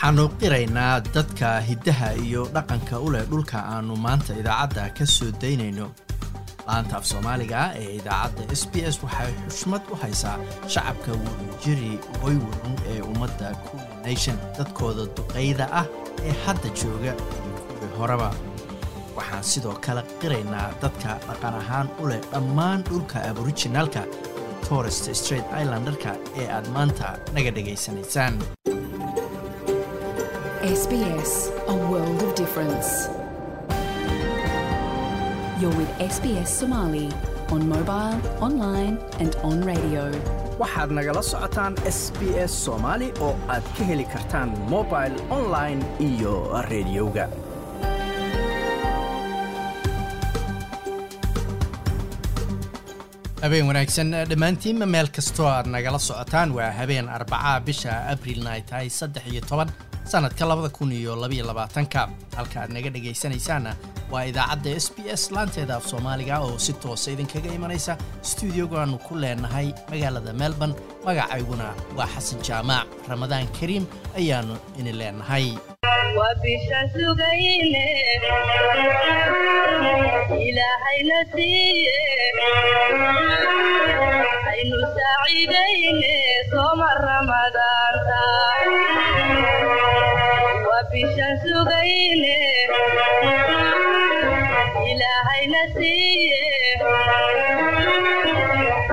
waxaannu qiraynaa dadka hiddaha iyo dhaqanka u leh dhulka aannu maanta idaacadda ka soo daynayno. Laanta af soomaaliga ee idaacadda s b s waxay xushmad u haysaa shacabka wadajiri waywaran ee ummadda kuli nation dadkooda duqayda ah ee hadda jooga iyo kuwii horeba. Waxaan sidoo kale qiraynaa dadka dhaqan ahaan u leh dhammaan dhulka aborijinaalka torest straight islandarka ee aad maanta naga dhegaysanaysaan SBS, a world of difference. You're with SBS Somali on mobile, online, and on radio. waxaad nagala socotaan s b s soomaali oo aad ka heli kartaan mobil online iyo rediyoga habeen wanaagsan dhammaantiinma meel kastoo aad nagala socotaan waa habeen arbacaa bisha abrilna ay tahay saddex iyo toban sannadka labada kun iyo labaiyo labaatanka. Halka aad naga dhegaysanaysaanna waa idaacadda s b s laanteeda af soomaaliga oo si toosa idinkaga imanaysa. Stuudiogaannu ku leenahay magaalada melbourne magacayguna waa xasan jaamaac ramadaan kariim ayaannu idin leenahay. Aynu saaciidayne sooma ramadaanta bisha sugayne ilaahayna siiye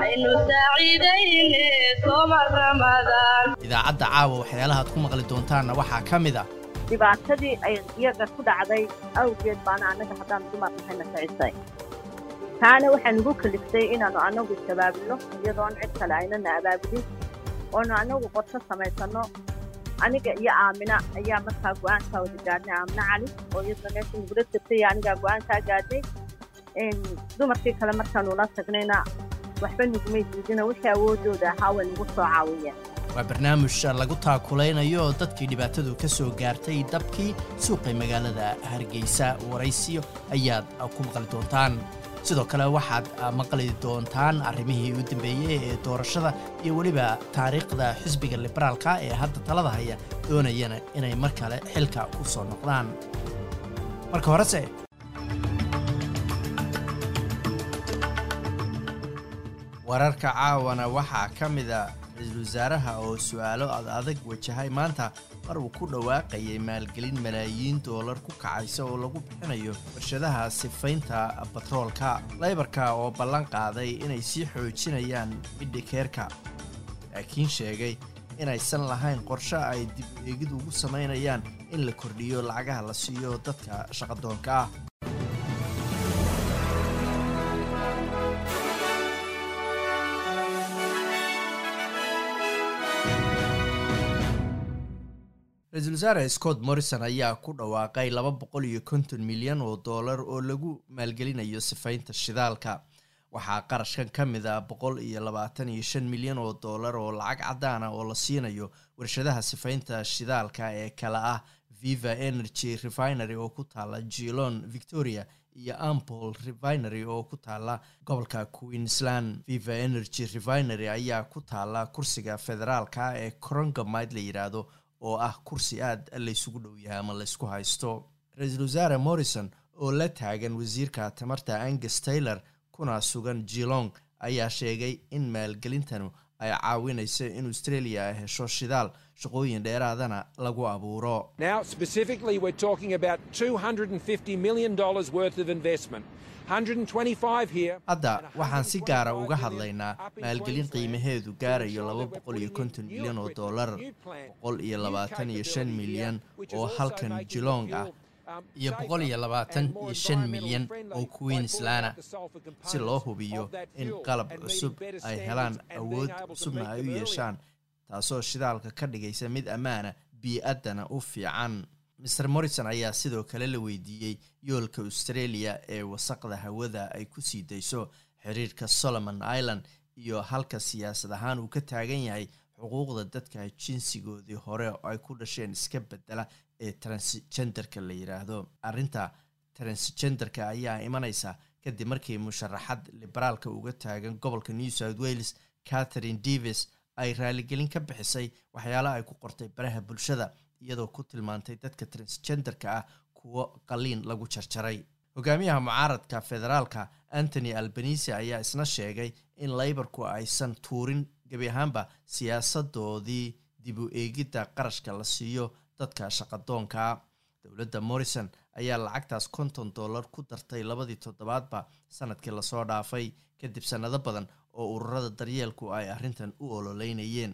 aynu saaciidayne sooma ramadaan. Idaacadda caawa waxyaalahaad ku maqli doontaanna waxaa ka mid ah dhibaatadii ay iyaga ku dhacday awgeed baana annaga haddaan dumar nahayna kicisay taana waxaa nagu kaliftay inaannu annagu isabaabilno iyadoon cid kale aynana abaabulin oonu annagu qorsho samaysanno aniga iyo aamina ayaa markaa go'aankaa wada gaadhnay aamina cali oo iyadna meesha nagula jirtay anigaa go'aankaa gaadhnay dumarkii kale markaanu la tagnayna waxba nagumay diidina wixii awoodooda ahaa way nagu soo caawiyeen. Waa barnaamij lagu taakulaynayo dadkii dhibaatadu ka soo gaartay dabkii suuqay magaalada hargeysa. Waraysiyo ayaad ku maqli doontaan sidoo kale waxaad maqli doontaan arrimihii u dambeeyey ee doorashada iyo weliba taariikhda xisbiga liberaalka ee hadda talada haya doonayana inay mar kale xilka u soo noqdaan. Marka horese wararka caawana waxaa ka mid a ra'iisul wasaaraha oo su'aalo ad adag wajahay maanta mar uu ku dhawaaqayay maalgelin malaayiin doolar ku kacaysa oo lagu bixinayo warshadaha sifaynta batroolka laybarka oo ballan qaaday inay sii xoojinayaan midhikeerka laakiin sheegay inaysan lahayn qorshe ay dib eegid ugu samaynayaan in la kordhiyo lacagaha la siiyo dadka shaqadoonka ah ra'iisul wasaare scott morrison ayaa ku dhawaaqay laba boqol iyo konton milyan oo dollar oo lagu maalgelinayo sifaynta shidaalka. Waxaa qarashkan ka mid a boqol iyo labaatan iyo shan milyan oo dollar oo lacag caddaana oo la siinayo warshadaha sifaynta shidaalka ee kale ah viva energy refinery oo ku taala geelon victoria iyo ampol refinery oo ku taala gobolka queensland. Viva energy refinery ayaa ku taala kursiga federaalka ee corongamide la yidhaahdo oo ah kursi aad laysugu dhow yahay ama laysku haysto ra'iisul wasaare morrison oo la taagan wasiirka tamarta angus taylor kuna sugan geelong ayaa sheegay in maalgelintanu ay caawinayso in australia ay hesho shidaal shaqooyin dheeraadana lagu abuuro Now, specifically, we're talking about $250 million worth of investment. 125 here. hadda waxaan si gaara uga hadlaynaa maalgelin qiimaheedu gaarayo laba boqol iyo konton milyan oo dollar boqol iyo labaatan iyo shan milyan oo halkan jilong ah iyo boqol iyo labaatan iyo shan milyan oo queenslana si loo hubiyo in qalab cusub ay helaan awood cusubna ay u yeeshaan taasoo shidaalka ka dhigaysa mid ammaana bii-addana u fiican maer morrison ayaa sidoo kale la weydiiyey yoolka australia ee wasaqda hawada ay ku sii dayso xiriirka solomon island iyo halka siyaasad ahaan uu ka taagan yahay xuquuqda dadka jinsigoodii hore oo ay ku dhasheen iska bedela ee transgenderka la yidhaahdo arrinta transgenderka ayaa imanaysa kadib markii musharaxad liberaalka uga taagan gobolka new south wales catherine davis ay raaligelin ka bixisay waxyaalaha ay ku qortay baraha bulshada iyadoo ku tilmaantay dadka transgenderka ah kuwo qaliin lagu jarjaray. Hogaamiyaha mucaaradka federaalka antony albanisi ayaa isna sheegay in laybarku aysan tuurin gebi ahaanba siyaasadoodii dib u eegidda qarashka la siiyo dadka shaqadoonka. Dowladda morrison ayaa lacagtaas konton dollar ku dartay labadii toddobaadba sannadkii la soo dhaafay kadib sannado badan oo ururada daryeelku ay arrintan u ololeynayeen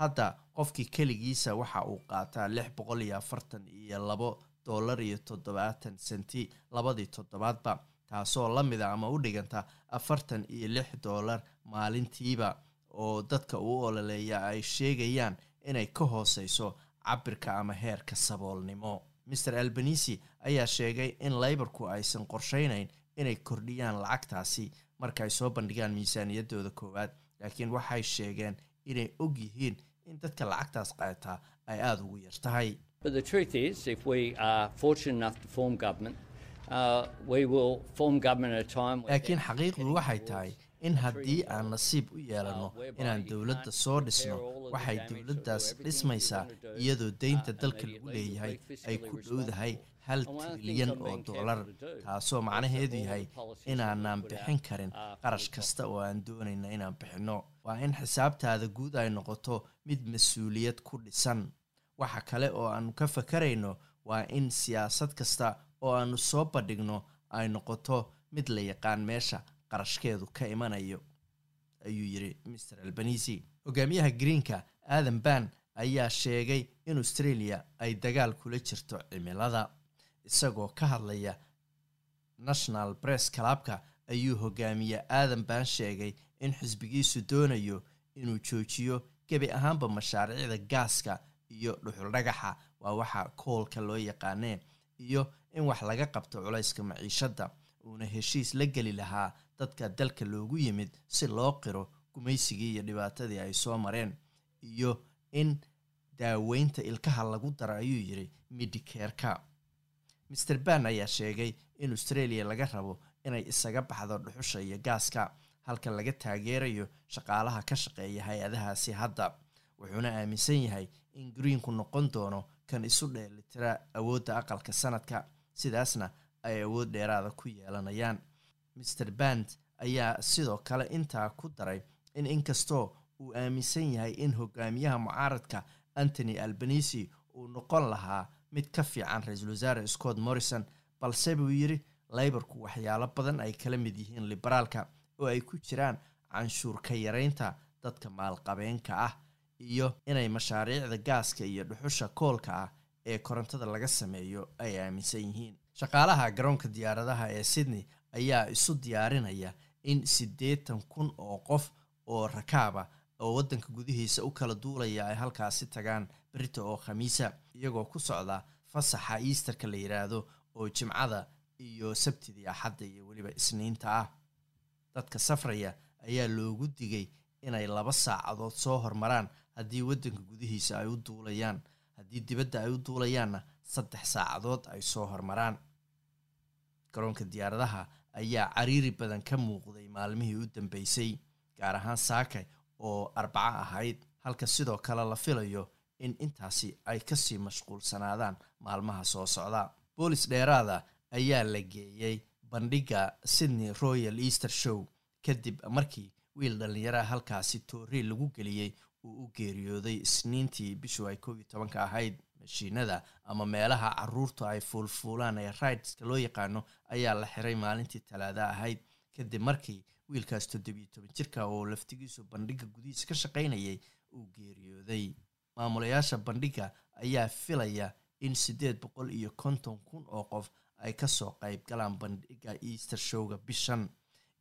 hadda qofkii keligiisa waxa uu qaataa lix boqol iyo afartan iyo labo dollar iyo toddobaatan senti labadii toddobaadba taasoo la mida ama u dhiganta afartan iyo lix dollar maalintiiba oo dadka uu ololeeya ay sheegayaan inay ka hooseyso cabirka ama heerka saboolnimo. Maer albanisi ayaa sheegay in laybarku aysan qorsheynayn inay kordhiyaan lacagtaasi marka ay soo bandhigaan miisaaniyadooda koowaad laakiin waxay sheegeen inay og yihiin in dadka lacagtaas qaataa ay aada ugu yar tahay. Uh, laakiin xaqiiqdu waxay tahay in haddii aan nasiib u yeelanno inaan dowladda soo dhisno waxay dowladdaas dhismaysaa iyadoo deynta dalka lagu leeyahay ay ku dhowdahay hal trilyan oo dollar taasoo macnaheedu yahay inaanaan bixin karin qarash kasta oo aan doonayna inaan bixinno. Waa in xisaabtaada guud ay noqoto mid mas'uuliyad ku dhisan. Waxa kale oo aanu ka fakarayno waa in siyaasad kasta oo aanu soo bandhigno ay noqoto mid la yaqaan meesha qarashkeedu ka imanayo ayuu yidhi maer albanisi hogaamiyaha greenka adam ban ayaa sheegay in australia ay dagaal kula jirto cimilada isagoo ka hadlaya national bress clubka ayuu hogaamiye adam ban sheegay in xisbigiisu doonayo inuu joojiyo gebi ahaanba mashaariicda gaaska iyo dhuxul dhagaxa. Waa waxa koolka loo yaqaanee iyo in wax laga qabto culayska maciishadda uuna heshiis la geli lahaa dadka dalka loogu yimid si loo qiro gumaysigii iyo dhibaatadii ay soo mareen iyo in daaweynta ilkaha lagu daro ayuu yidhi midikerka maer ban ayaa sheegay in australia laga rabo inay isaga baxdo dhuxusha iyo gaaska halka laga taageerayo shaqaalaha ka shaqeeya hay'adahaasi hadda. Wuxuuna aaminsan yahay in greenku noqon doono kan isu dheelitira awoodda aqalka sanadka sidaasna ay awood dheeraada ku yeelanayaan. Maer band ayaa sidoo kale intaa ku daray in inkastoo uu aaminsan yahay in hogaamiyaha mucaaradka antony albanisi uu noqon lahaa mid ka fiican ra'iisul wasaare scott morrison balse buu yidhi laybarku waxyaalo badan ay kala mid yihiin liberaalka oo ay ku jiraan canshuur ka yareynta dadka maalqabeenka ah iyo inay mashaariicda gaaska iyo dhuxusha koolka ah ee korontada laga sameeyo ay aaminsan yihiin. Shaqaalaha garoonka diyaaradaha ee sydney ayaa isu diyaarinaya in siddeetan kun oo qof oo rakaaba oo waddanka gudihiisa u kala duulaya ay halkaasi tagaan berita oo khamiisa iyagoo ku socda fasaxa easterka la yidhaahdo oo jimcada iyo sabtidii axadda iyo weliba isniinta ah. Dadka safraya ayaa loogu digay inay laba saacadood soo hormaraan haddii waddanka gudihiisa ay u duulayaan. Haddii dibadda ay u duulayaanna saddex saacadood ay soo hormaraan. Garoonka diyaaradaha ayaa cariiri badan ka muuqday maalmihii u dambeysay gaar ahaan saakay oo arbaco ahayd halka sidoo kale la filayo in intaasi ay ka sii mashquulsanaadaan maalmaha soo socda. Boolis dheeraada ayaa la geeyey bandhigga sydney royal easter show. Kadib markii wiil dhallinyaraha halkaasi toori lagu geliyey uu u geeriyooday isniintii bishu ay koob iyo tobanka ahayd. Mashiinada ama meelaha caruurtu ay fuulfuulaan ee rideska loo yaqaano ayaa la xiray maalintii talaada ahayd. Kadib markii wiilkaas toddobiyo toban jirka oo laftigiisu bandhigga gudihiisa ka shaqaynayay uu geeriyooday. Maamulayaasha bandhigga ayaa filaya in siddeed boqol iyo konton kun oo qof ay ka soo qayb galaan bandhigga easter showga bishan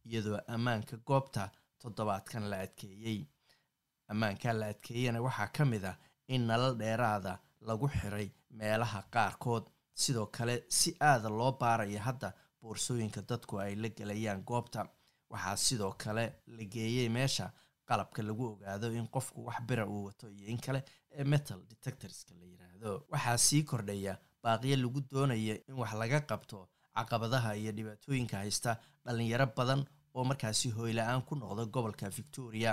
iyadoo ammaanka goobta toddobaadkan la adkeeyey ammaanka la adkeeyana waxaa ka mid ah in nalal dheeraada lagu xiray meelaha qaarkood. Sidoo kale si aada loo baaraya hadda boorsooyinka dadku ay la gelayaan goobta waxaa sidoo kale la geeyey meesha qalabka lagu ogaado in qofku wax bira uu wato iyo in kale ee metal detectorska la yiraahdo. Waxaa sii kordhaya baaqiyo lagu doonaya in wax laga qabto caqabadaha iyo dhibaatooyinka haysta dhalinyaro badan oo markaasi hooyla-aan ku noqda gobolka victoria.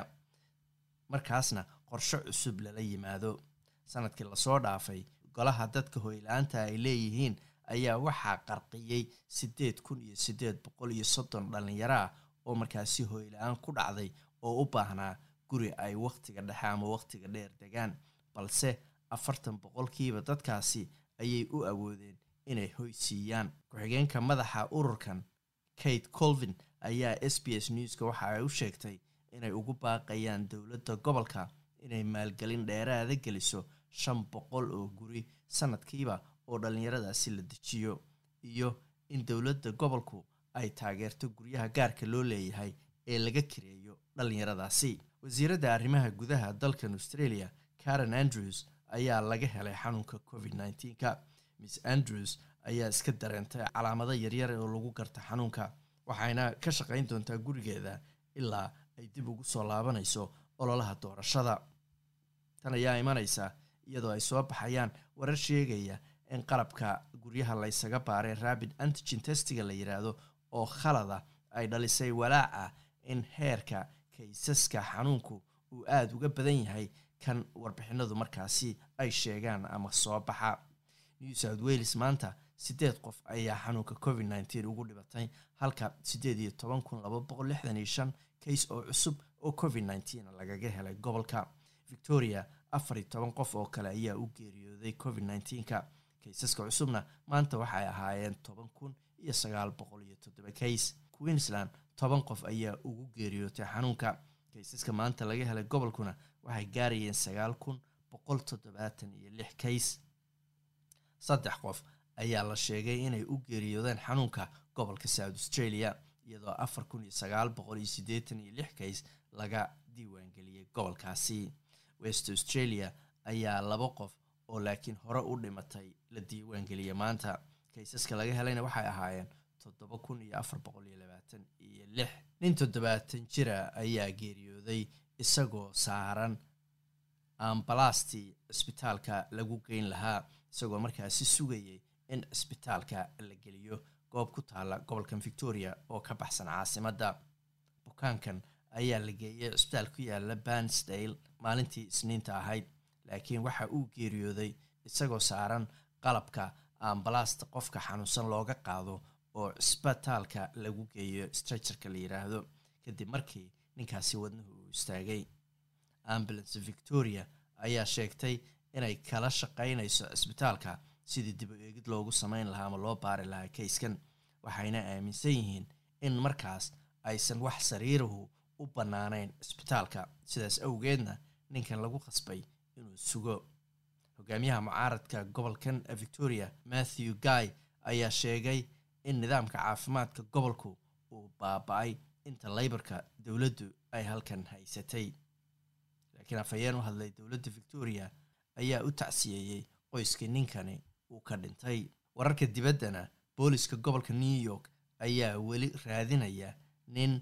Markaasna qorshe cusub lala yimaado. Sanadkii la soo dhaafay golaha dadka hoyla-aanta ay leeyihiin ayaa waxaa qarqiyey siddeed kun iyo siddeed boqol iyo soddon dhallinyaro ah oo markaasi hoyla-aan ku dhacday oo u baahnaa guri ay wakhtiga dhexe ama wakhtiga dheer degaan. Balse afartan boqolkiiba dadkaasi ayay u awoodeen inay hoy siiyaan. Ku-xigeenka madaxa ururkan kate colvin ayaa s b s newska waxa ay u sheegtay inay ugu baaqayaan dowladda gobolka inay maalgelin dheeraada geliso shan boqol oo guri sanadkiiba oo dhallinyaradaasi la dejiyo iyo in dowladda gobolku ay taageerto guryaha gaarka loo leeyahay ee laga kareeyo dhallinyaradaasi wasiiradda arrimaha gudaha dalkan australia karen andrews ayaa laga helay xanuunka covid nneteen-ka miss andrews ayaa iska dareentay calaamado yaryar oo lagu garta xanuunka waxayna ka shaqayn doontaa gurigeeda ilaa ay dib ugu soo laabanayso ololaha doorashada. Tan ayaa imanaysa iyadoo ay soo baxayaan warar sheegaya in qalabka guryaha laysaga baaray rabid antigen testiga la yidhaahdo oo khalada ay dhalisay walaaca in heerka kaysaska xanuunku uu aada uga badan yahay kan warbixinadu markaasi ay sheegaan ama soo baxa. New south wales maanta siddeed qof ayaa xanuunka covid nneteen ugu dhibatay halka siddeed iyo toban kun laba boqol lixdan iyo shan kays oo cusub oo covid nneteen lagaga helay gobolka. Victoria afar iyo toban qof oo kale ayaa u geeriyooday covid nneteenka kaysaska cusubna maanta waxay ahaayeen toban kun iyo sagaal boqol iyo toddoba kays queensland toban qof ayaa ugu geeriyootay xanuunka. Kaysaska maanta laga helay gobolkuna waxay gaarayeen sagaal kun boqol toddobaatan iyo lix kays saddex qof ayaa la sheegay inay u geeriyoodeen xanuunka gobolka south australia iyadoo afar kun iyo sagaal boqol iyo siddeetan iyo lix kays laga diiwaangeliyey gobolkaasi. West australia ayaa laba qof oo laakiin hore u dhimatay la diiwaangeliyey maanta kaysaska laga helayna waxay ahaayeen toddoba kun iyo afar boqol iyo labaatan iyo lix. Nin toddobaatan jira ayaa geeriyooday isagoo saaran ambalastii cisbitaalka lagu geyn lahaa isagoo markaasi sugayay in cisbitaalka la geliyo. Goob ku taala gobolkan victoria oo ka baxsan caasimadda bukaankan ayaa la geeyay cisbitaal ku yaalla bansdale maalintii isniinta ahayd laakiin waxa uu geeriyooday isagoo saaran qalabka ambalasta qofka xanuunsan looga qaado oo cisbitaalka lagu geeyo stracherka la yidhaahdo kadib markii ninkaasi wadnuhu uu istaagay ambulance victoria ayaa sheegtay inay kala shaqaynayso cisbitaalka sidii dib u eegid loogu sameyn lahaa ama loo baari lahaa kayskan waxayna aaminsan yihiin in markaas aysan wax sariirahu u bannaanayn cisbitaalka sidaas awgeedna ninkan lagu qasbay inuu sugo hogaamiyaha mucaaradka gobolkan victoria matthew guy ayaa sheegay in nidaamka caafimaadka gobolku uu baaba-ay inta laybarka dowladdu ay halkan haysatay. Laakiin afhayeen u hadlay dowladda victoria ayaa u tacsiyeeyey qoyskii ninkani uu ka dhintay. Wararka dibaddana booliska gobolka new york ayaa weli raadinaya nin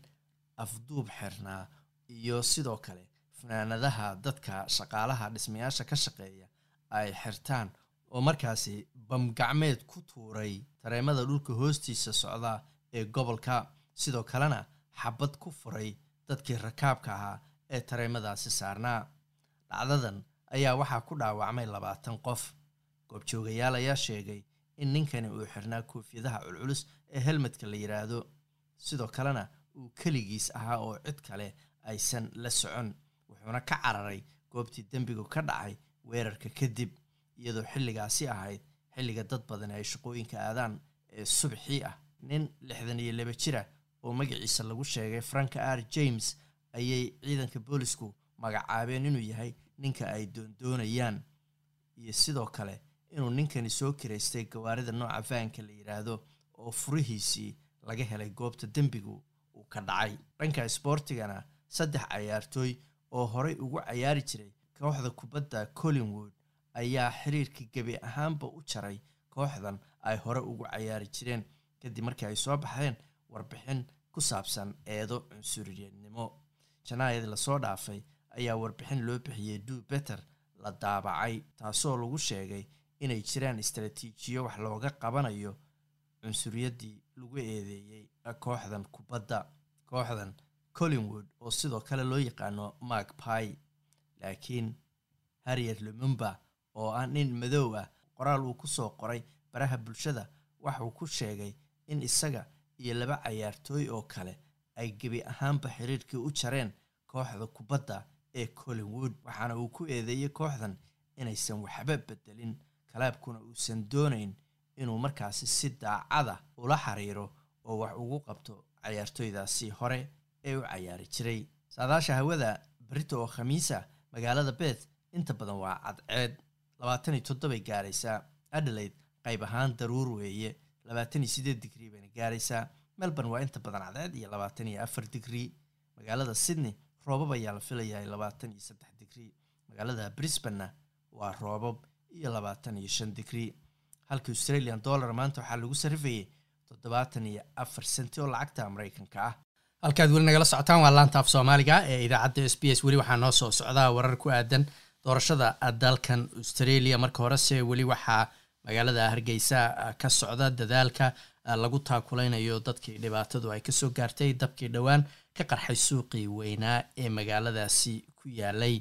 afduub xirnaa iyo sidoo kale fanaanadaha dadka shaqaalaha dhismayaasha ka shaqeeya ay xirtaan oo markaasi bamgacmeed ku tuuray tareemada dhulka hoostiisa socda ee gobolka. Sidoo kalena xabad ku furay dadkii rakaabka ahaa ee tareemadaasi saarnaa. Dhacdadan ayaa waxaa ku dhaawacmay labaatan qof. Goobjoogayaal ayaa sheegay in ninkani uu xirnaa koofiyadaha culculus ee helmedka la yidhaahdo sidoo kalena uu keligiis ahaa oo cid kale aysan la socon. Wuxuuna ka cararay goobtii dembigu ka dhacay weerarka kadib iyadoo xilligaasi ahayd xilliga dad badan ay shaqooyinka aadaan ee subxii ah. Nin lixdan iyo laba jira oo magaciisa lagu sheegay frank r. James ayay ciidanka boolisku magacaabeen inuu yahay ninka ay doondoonayaan iyo sidoo kale inuu ninkani soo kiraystay gawaarida nooca vaanka la yidhaahdo oo furihiisii laga helay goobta dembigu uu ka dhacay. Dhanka isboortigana saddex cayaartooy oo horey ugu cayaari jiray kooxda kubadda collingwood ayaa xiriirka gebi ahaanba u jaray kooxdan ay hore ugu cayaari jireen kadib markii ay soo baxeen warbixin ku saabsan eedo cunsuriyeednimo janaayadii la soo dhaafay ayaa warbixin loo bixiyey duu beter la daabacay taasoo lagu sheegay inay jiraan istaraatiijiyo wax looga qabanayo cunsuriyaddii lagu eedeeyey kooxdan kubadda. Kooxdan collingwood oo sidoo kale loo yaqaano mark pie laakiin harriet lumumba oo ah nin madow ah qoraal uu ku soo qoray baraha bulshada waxauu ku sheegay in isaga iyo laba cayaartooy oo kale ay gebi ahaanba xiriirkii u jareen kooxda kubadda ee collingwood. Waxaana uu ku eedeeyey kooxdan inaysan waxba bedelin kalaabkuna uusan doonayn inuu markaasi si daacada ula xiriiro oo wax ugu qabto cayaartooydaasi hore ee u cayaari jiray. Saadaasha hawada berito oo khamiisa magaalada beth inta badan waa cadceed labaatan iyo toddobay gaaraysaa. Adelaide qayb ahaan daruur weeye. Labaatan iyo sideed digrii bayna gaaraysaa. Melbourne waa inta badan cadceed iyo labaatan iyo afar digrii magaalada sydney roobab ayaa la filayaa labaatan iyo saddex digrii magaalada brisbanna waa roobab iyo labaatan iyo shan digrii halka australian dollar maanta waxaa lagu sarifayay toddobaatan iyo afar senti oo lacagta maraykanka ah halkaad weli nagala socotaan waa laanta af soomaaliga ee idaacadda s b s. Weli waxaa noo soo socdaa warar ku aadan doorashada dalkan australia. Marka horese weli waxaa magaalada hargeysa ka socda dadaalka lagu taakuleynayo dadkii dhibaatadu ay ka soo gaartay dabkii dhowaan ka qarxay suuqii weynaa ee magaaladaasi ku yaalay.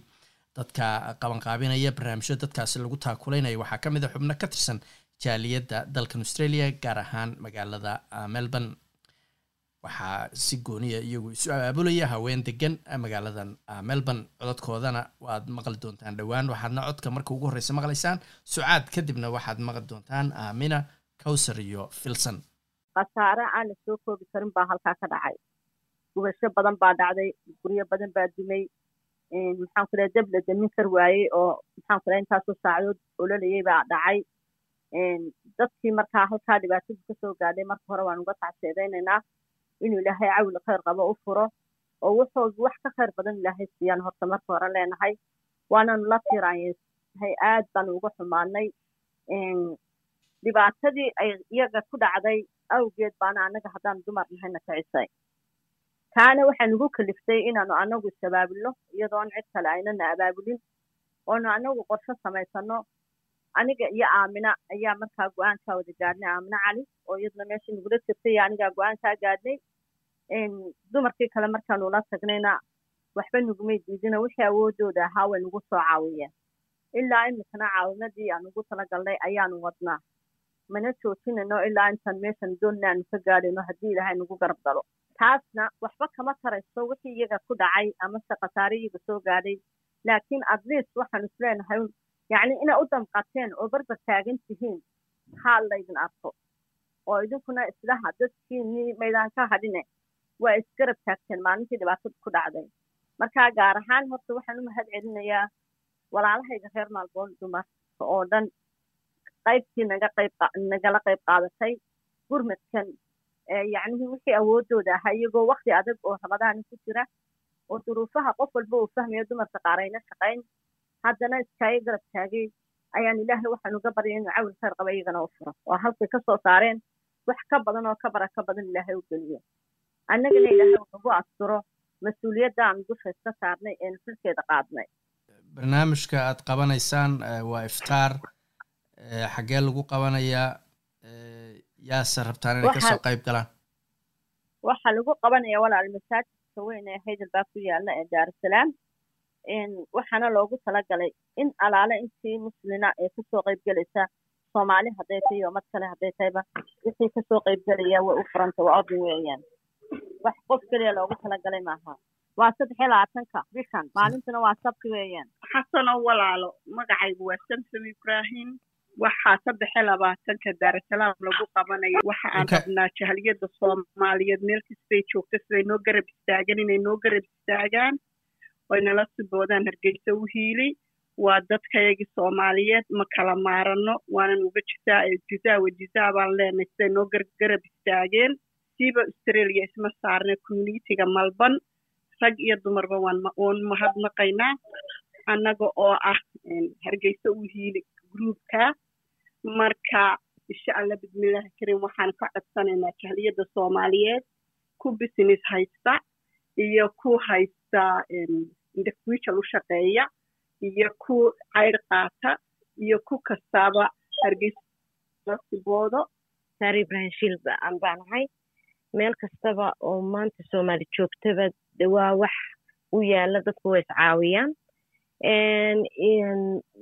Dadka qabanqaabinaya barnaamijyo dadkaasi lagu taakuleynayo waxaa ka mid a xubno ka tirsan jaaliyadda dalkan australia gaar ahaan magaalada melbourne waxaa si gooniya iyagu isu abaabulaya haween degan magaaladan melbourne cododkoodana waad maqli doontaan dhowaan. Waxaadna codka marka ugu horreysa maqlaysaan. Sucaad kadibna waxaad maqli doontaan aamina cowsar iyo filson. Khasaare aan la soo koobi karin baa halkaa ka dhacay. Gubasho badan baa dhacday guryo badan baa dumay. Maxaan ku dab la damin kar waayey oo maxaan ku intaasoo saacadood ololayay baa dhacay. Dadkii markaa halkaa dhibaatadu ka soo gaadhay marka hore waan uga tacseedaynaynaa inuu ilaahay cawli khayr qabo u furo oo wuxuu wax ka khayr badan ilaahay siiyaan horta marka hore leenahay. Waananu la tiraanyahay aad baanu uga xumaanay. Dhibaatadii ay iyaga ku dhacday awgeed baana annaga haddaan dumar nahayna kicisay taana waxaa nagu kaliftay inaanu anagu is-abaabulno iyadoon cid kale aynana abaabulin. Oonu anagu qorsho samaysano aniga iyo aamina ayaa markaa go'aankaa wada gaadhnay aamina cali oo iyaduna meesha nagula jirtay iyo anigaa go'aankaa gaadhnay dumarkii kale markaanu la tagnayna waxba nagumay diidina wixii awoodooda ahaa way nagu soo caawiyeen ilaa iminkana caawimadii aan ugu talagalnay ayaanu wadnaa mana joojinayno ilaa intaan meeshan doonna aanu ka gaadhayno haddii ilaahay nagu garab galo taasna waxba kama tarayso wixii iyaga ku dhacay amase khasaare iyaga soo gaadhay laakiin at least waxaanu isleenahay yacni inay u damqateen oo barbar taagan tihiin haa laydin arko oo idinkuna islaha dadkiinii maydaan ka hadhine waa isgarab taagteen maalintii dhibaatada ku dhacday. Marka gaar ahaan horta waxaan u mahad celinayaa walaalahayga reer maalboon dumarka oo dhan qaybtii naga qayb nagala qayb qaadatay gurmadkan yacnihii wixii awoodooda ahaa iyagoo wakti adag oo rabadaani ku jira oo duruufaha qof walba uu fahmayo dumarka qaarayna shaqayn. Haddana iskaaga garab taagay ayaan ilaahay waxaan uga baryay inuu cawil khayr qaba iyagana u furo. Oo halkay ka soo saareen wax ka badan oo ka bara ka badan ilaahay u geliyo annagana ilaahay unagu asturo mas'uuliyadda aan dusha iska saarnay eenu xilkeeda qaadnay barnaamijka aad qabanaysaan waa iftaar xaggee lagu qabanayaa yaase rabtaan inay ka soo qayb galaan waxaa lagu qabanaya walaal masaajidka weyn ee haydalbaa ku yaalla ee daarusalaam waxaana loogu talagalay in alaale intii muslina ee ka soo qayb gelaysa soomaali hadday tahay iyo mad kale hadday tahayba wixii ka soo qayb gelaya way u furanta waa odin weeyaan wax qof keliya loogu talagalay maaha. Waa saddex iyo labaatanka bishan. Maalintuna waa sabti weeyaan xasanoo walaalo magacaygu waa samsom ibraahim. Waxaa saddex iyo labaatanka daarasalaam lagu qabanayo. Waxa aan rabnaa jahliyadda soomaaliyeed meel kastay joogto siday noo garab istaagan inay noo garab istaagaan. Oy nala siboodaan hargeysa u hiili. Waa dadkayagii soomaaliyeed ma kala maarano waanan uga jisaa jizaa wa jizaa baan leenahay siday noo garab istaageen siiba australia isma saarna communitiga malban rag iyo dumarba waan mahadnaqaynaa annaga oo ah hargeysa u hiili groupka marka insha allah bismillahi karim waxaan ka codsanaynaa jahliyadda soomaaliyeed ku business haysta iyo ku haysta individual u shaqeeya iyo ku caydh qaata iyo ku kastaaba hargeysasiboodo saare ibrahim shilba aan baanahay meel kastaba oo maanta soomaali joogtaba waa wax u yaalla dadku way iscaawiyaan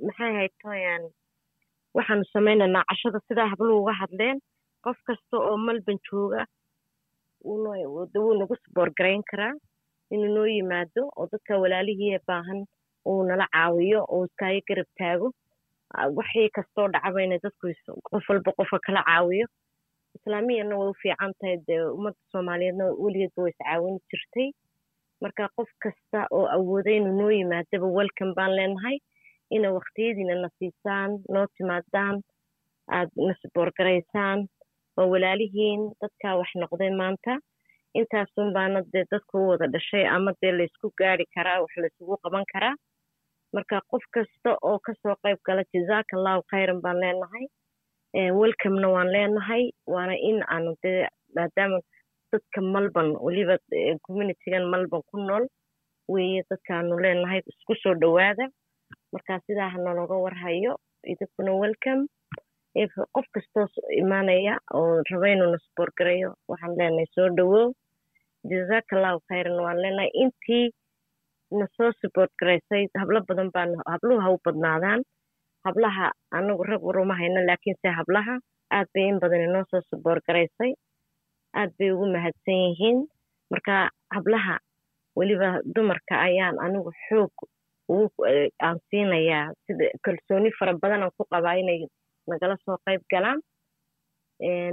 maxay haytoyan waxaanu sameynaynaa cashada sidaa habluhu uga hadleen. Qof kasta oo malban jooga wuu nagu saboorgarayn karaa. Inuu noo yimaado oo dadka walaalihii baahan uu nala caawiyo oo iskaayo garab taago. Waxii kastoo dhacaba inay dadku qof walba qofka kala caawiyo islaamiyana way u fiican tahay dee ummadda soomaaliyeedna weligeedba way iscaawin jirtay marka qof kasta oo awooda inuu noo yimaadaba welcome baan leenahay ina waktiyadiina na siisaan noo timaadaan aad na saboorgaraysaan waa walaalihiin dadkaa wax noqday maanta intaasun baana dee dadku u wada dhashay ama dee laysku gaari karaa wax laysugu qaban karaa marka qof kasta oo ka soo qayb gala jazaaka allahu khayran baan leenahay welcomena waan leenahay waana in aanu dee maadaama dadka malban weliba communitygan malban ku nool weeye dadkaanu leenahay isku soo dhowaada. Marka sidaa ha nologa warhayo idinkuna welcome. Qof kastoo imaanaya oo raba inuuna saboorgarayo waxaan leenahay soo dhowow. Jazaaka allahu khayran waan leenahay. Intii na soo saboort garaysay hablo badan baan habluhu ha u badnaadaan hablaha anagu rag waruma hayno laakiinse hablaha aad bay in badan inoo soo saboor aad bay ugu mahadsan yihiin. Marka hablaha weliba dumarka ayaan anigu xoog aan siinayaa sida kalsooni fara badan aan ku qabaa inay nagala soo qayb galaan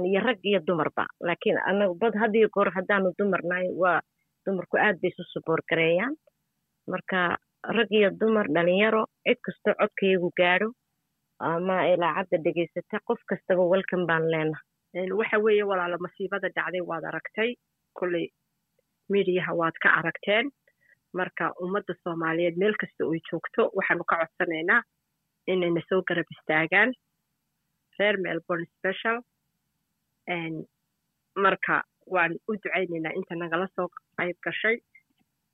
iyo rag iyo dumarba. Laakiin anagu bad had iyo goor haddaanu dumarnahay waa dumarku aad bay isu saboor gareeyaan marka rag iyo dumar dhalinyaro cid kastoo codkayagu gaadho ama ilaacadda dhegaysata qof kastaba welcome baan leenahay. Waxa weeye walaalo masiibada dhacday waad aragtay. Kolley midiyaha waad ka aragteen. Marka ummadda soomaaliyeed meel kasta oy joogto waxaanu ka codsanaynaa inayna soo garab istaagaan. Reer melbourne special. Marka waan u ducaynaynaa inta nagala soo qayb gashay.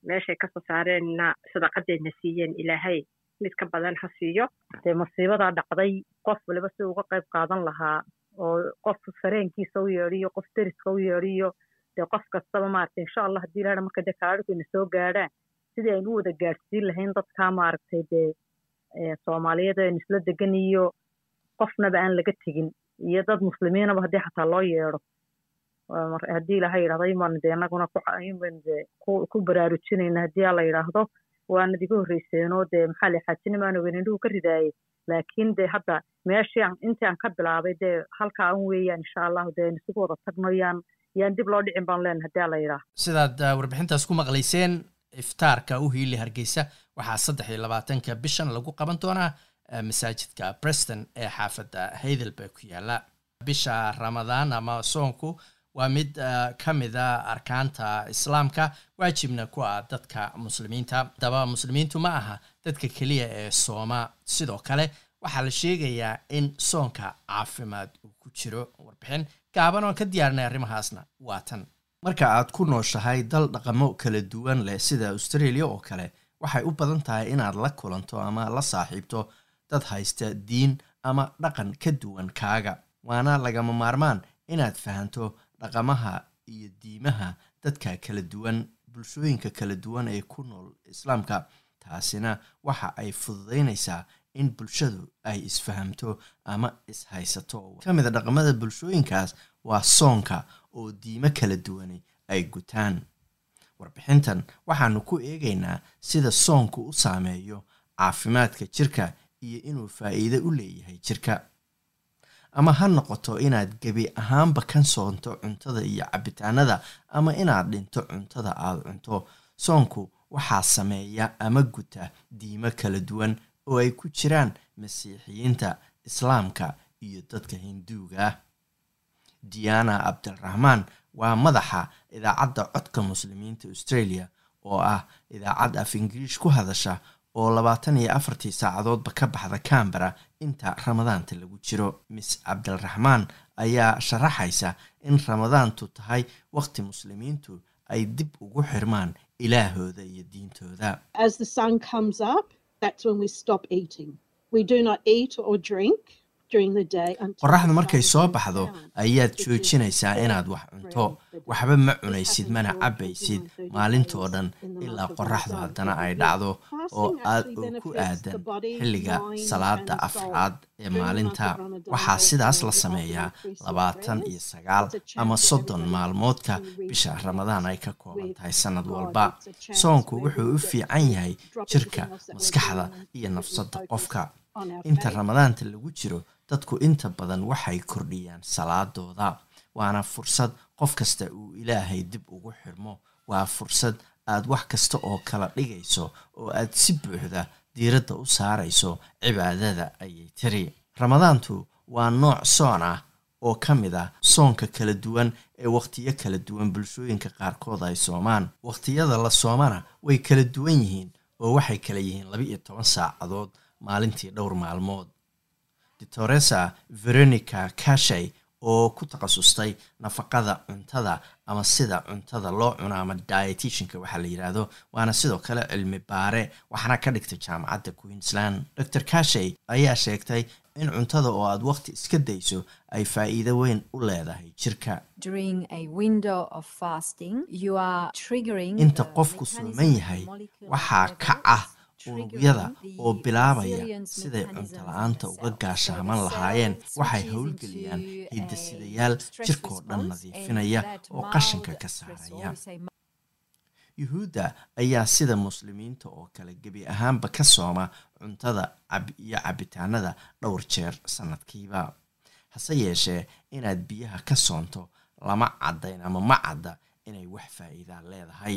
Meeshay ka soo saareenna sadaqadeenna siiyeen ilaahay mid ka badan ha siiyo dee masiibadaa dhacday qof waliba si uga qayb qaadan lahaa oo qof fareenkiisa u yeedhiyo qof deriska u yeedhiyo dee qof kastaba maaragtay insha allah haddii ilaha marka dee kaadhigayna soo gaadhaan sidii aynu u wada gaadhsiin lahayn dadkaa maaragtay dee soomaaliyeed aynu isla degan iyo qofnaba aan laga tegin iyo dad muslimiinaba haddii xataa loo yeedho haddii ilaha yidhahdo baynu dee ku baraarujinayna haddii alla yidhaahdo waanad iga horreyseenoo dee maxaa la xaajinimaana weynindhuhu ka ridaayey laakiin dee hadda meeshii intii aan ka bilaabay dee halkaa un weeyaan insha allahu dee isugu wada tagno yaan yaan dib loo dhicin baan leenahay haddii alla yidhaahdo. Sidaad warbixintaas ku maqlayseen iftaarka u hiili hargeysa waxaa saddex iyo labaatanka bishan lagu qaban doonaa masaajidka breston ee xaafadda heidelberg ku yaalla bisha ramadaan ama soonku waa mid ka mida arkaanta islaamka waajibna ku ah dadka muslimiinta. Haddaba muslimiintu ma aha dadka keliya ee sooma. Sidoo kale waxaa la sheegayaa in soonka caafimaad uu ku jiro. Warbixin gaaban oon ka diyaarinay arrimahaasna waa tan. Marka aad ku nooshahay dal dhaqamo kala duwan leh sida australia oo kale waxay u badan tahay inaad la kulanto ama la saaxiibto dad haysta diin ama dhaqan ka duwan kaaga. Waana lagama maarmaan inaad fahanto dhaqamaha iyo diimaha dadka kala duwan bulshooyinka kala duwan ee ku nool islaamka. Taasina waxa ay fududaynaysaa in bulshadu ay isfahamto ama ishaysato. Ka mid a dhaqamada bulshooyinkaas waa soonka oo diimo kala duwani ay gutaan. Warbixintan waxaanu ku eegaynaa sida soonku u saameeyo caafimaadka jirka iyo inuu faa'iido u leeyahay jirka ama ha noqoto inaad gebi ahaanba ka soonto cuntada iyo cabitaanada ama inaad dhinto cuntada aad cunto. Soonku waxaa sameeya ama guta diimo kala duwan oo ay ku jiraan masiixiyiinta islaamka iyo dadka hinduuga. Diana cabdiraxmaan waa madaxa idaacadda codka muslimiinta australia oo ah idaacad af ingiriish ku hadasha oo labaatan iyo afartii saacadoodba ka baxda cambera inta ramadaanta lagu jiro. Miss cabdiraxmaan ayaa sharaxaysa in ramadaantu tahay waqti muslimiintu ay dib ugu xirmaan ilaahooda iyo diintooda qoraxdu markay soo baxdo ayaad joojinaysaa inaad wax cunto waxba ma cunaysid mana cabbaysid maalintoo dhan ilaa qoraxdu haddana ay dhacdo oo aad oo ku aadan xilliga salaada afraad ee maalinta. waxaa sidaas la sameeyaa labaatan iyo sagaal ama soddon maalmoodka bisha ramadaan ay ka kooban tahay sannad walba. Soonku wuxuu u fiican yahay jirka maskaxda iyo nafsadda qofka. inta ramadaanta lagu jiro dadku inta badan waxay kordhiyaan salaadooda. Waana fursad qof kasta uu ilaahay dib ugu xirmo. Waa fursad aad wax kasta oo kala dhigayso oo aad si buuxda diiradda u saarayso cibaadada ayay tiri. Ramadaantu waa nooc soon ah oo ka mid ah soonka kala duwan ee wakhtiyo kala duwan bulshooyinka qaarkood ay soomaan. Wakhtiyada la soomana way kala duwan yihiin oo waxay kala yihiin laba iyo toban saacadood maalintii dhowr maalmood doctoresa veronica cashay oo ku takhasustay nafaqada cuntada ama sida cuntada loo cuno ama dietitionka waxaa la yidhaahdo waana sidoo kale cilmi baare waxaana ka dhigtay jaamacadda queensland. Dor cashay ayaa sheegtay in cuntada oo aad wakhti iska dayso ay faa'iido weyn u leedahay jirka. Inta qofku sooman yahay waxaa kac ah unugyada oo bilaabaya siday cunto la'aanta uga gaashaaman lahaayeen waxay howlgeliyaan hidasidayaal jirkoo dhan nadiifinaya oo qashinka ka saaraya. yuhuudda ayaa sida muslimiinta oo kale gebi ahaanba ka sooma cuntada iyo cabitaanada dhowr jeer sannadkiiba hase yeeshee inaad biyaha ka soonto lama caddayn ama ma cadda inay wax faa'iidaa leedahay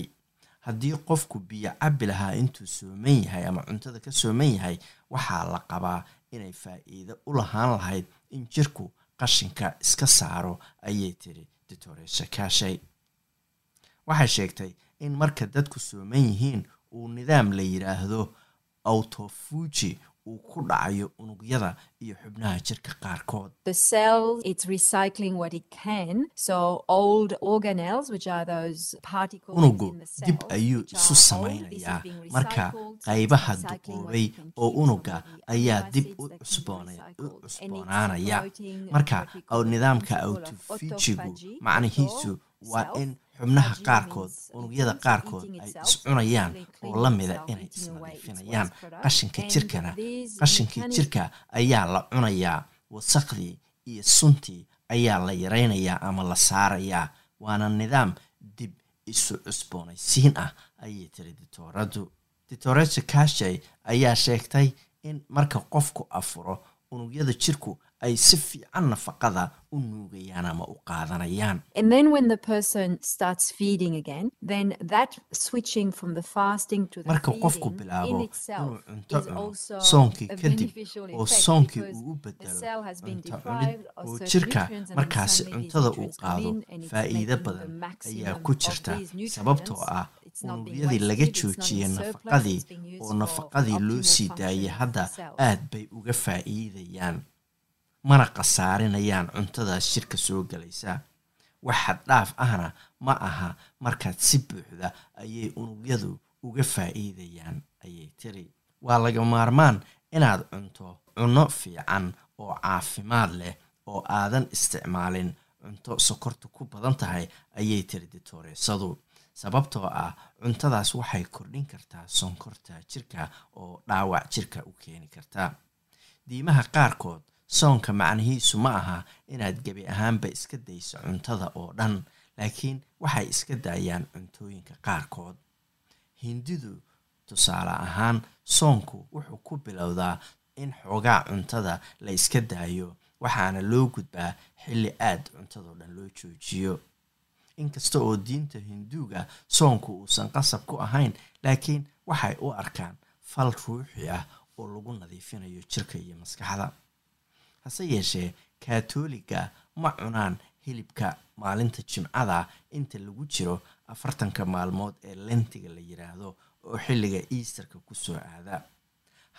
haddii qofku biyo cabbi lahaa intuu sooman yahay ama cuntada ka sooman yahay waxaa la qabaa inay faa'iido u lahaan lahayd in jirku qashinka iska saaro ayay tiri doctoresha kaashay waxay sheegtay in marka dadku sooman yihiin uu nidaam la yidhaahdo autofuji uu ku dhacayo unugyada iyo xubnaha jirka qaarkood. Unugu dib ayuu isu samaynayaa. marka qaybaha duqoobay oo unuga ayaa dib u cusboonaanaya marka nidaamka autofujigu macnihiisu waa in xubnaha qaarkood unugyada qaarkood ay iscunayaan oo la mida inay isnadiifinayaan qashinka jirkana qashinkii jirka ayaa la cunayaa wasaqdii iyo suntii ayaa la yaraynayaa ama la saarayaa waana nidaam dib isu cusboonaysiin ah ayay tiri ditooradu. Ditoresa kashay ayaa sheegtay in marka qofku afuro unugyada jirku ay si fiican nafaqada u nuugayaan ama u qaadanayaan. Marka qofku bilaabo inuu cunto cuno soonkii kadib oo soonkii uu u bedelo cunto cunid oo jirka markaasi cuntada uu qaado faa'iido badan ayaa ku jirta. sababtoo ah unugyadii laga joojiyey nafaqadii oo nafaqadii loo sii daayay hadda aad bay uga faa'iidayaan mana khasaarinayaan cuntadaas jirka soo galaysa. Wax xaddhaaf ahna ma aha markaad si buuxda ayay unugyadu uga faa'iidayaan ayay tiri. Waa laga maarmaan inaad cunto cunno fiican oo caafimaad leh oo aadan isticmaalin. Cunto sokorta ku badan tahay ayay tiri ditoreesadu sababtoo ah cuntadaas waxay kordhin kartaa sonkorta jirka oo dhaawac jirka u keeni karta. Diimaha qaarkood soonka macnihiisu ma aha inaad gebi ahaanba iska dayso cuntada oo dhan laakiin waxay iska daayaan cuntooyinka qaarkood. Hindidu tusaale ahaan soonku wuxuu ku bilowdaa in xoogaa cuntada la iska daayo waxaana loo gudbaa xilli aad cuntadoo dhan loo joojiyo. Inkasta oo diinta hinduuga soonku uusan qasab ku ahayn laakiin waxay u arkaan fal ruuxi ah oo lagu nadiifinayo jirka iyo maskaxda hase yeeshee kaatooliga ma cunaan hilibka maalinta jimcada inta lagu jiro afartanka maalmood ee lentiga la yiraahdo oo xilliga easterka ku soo aada.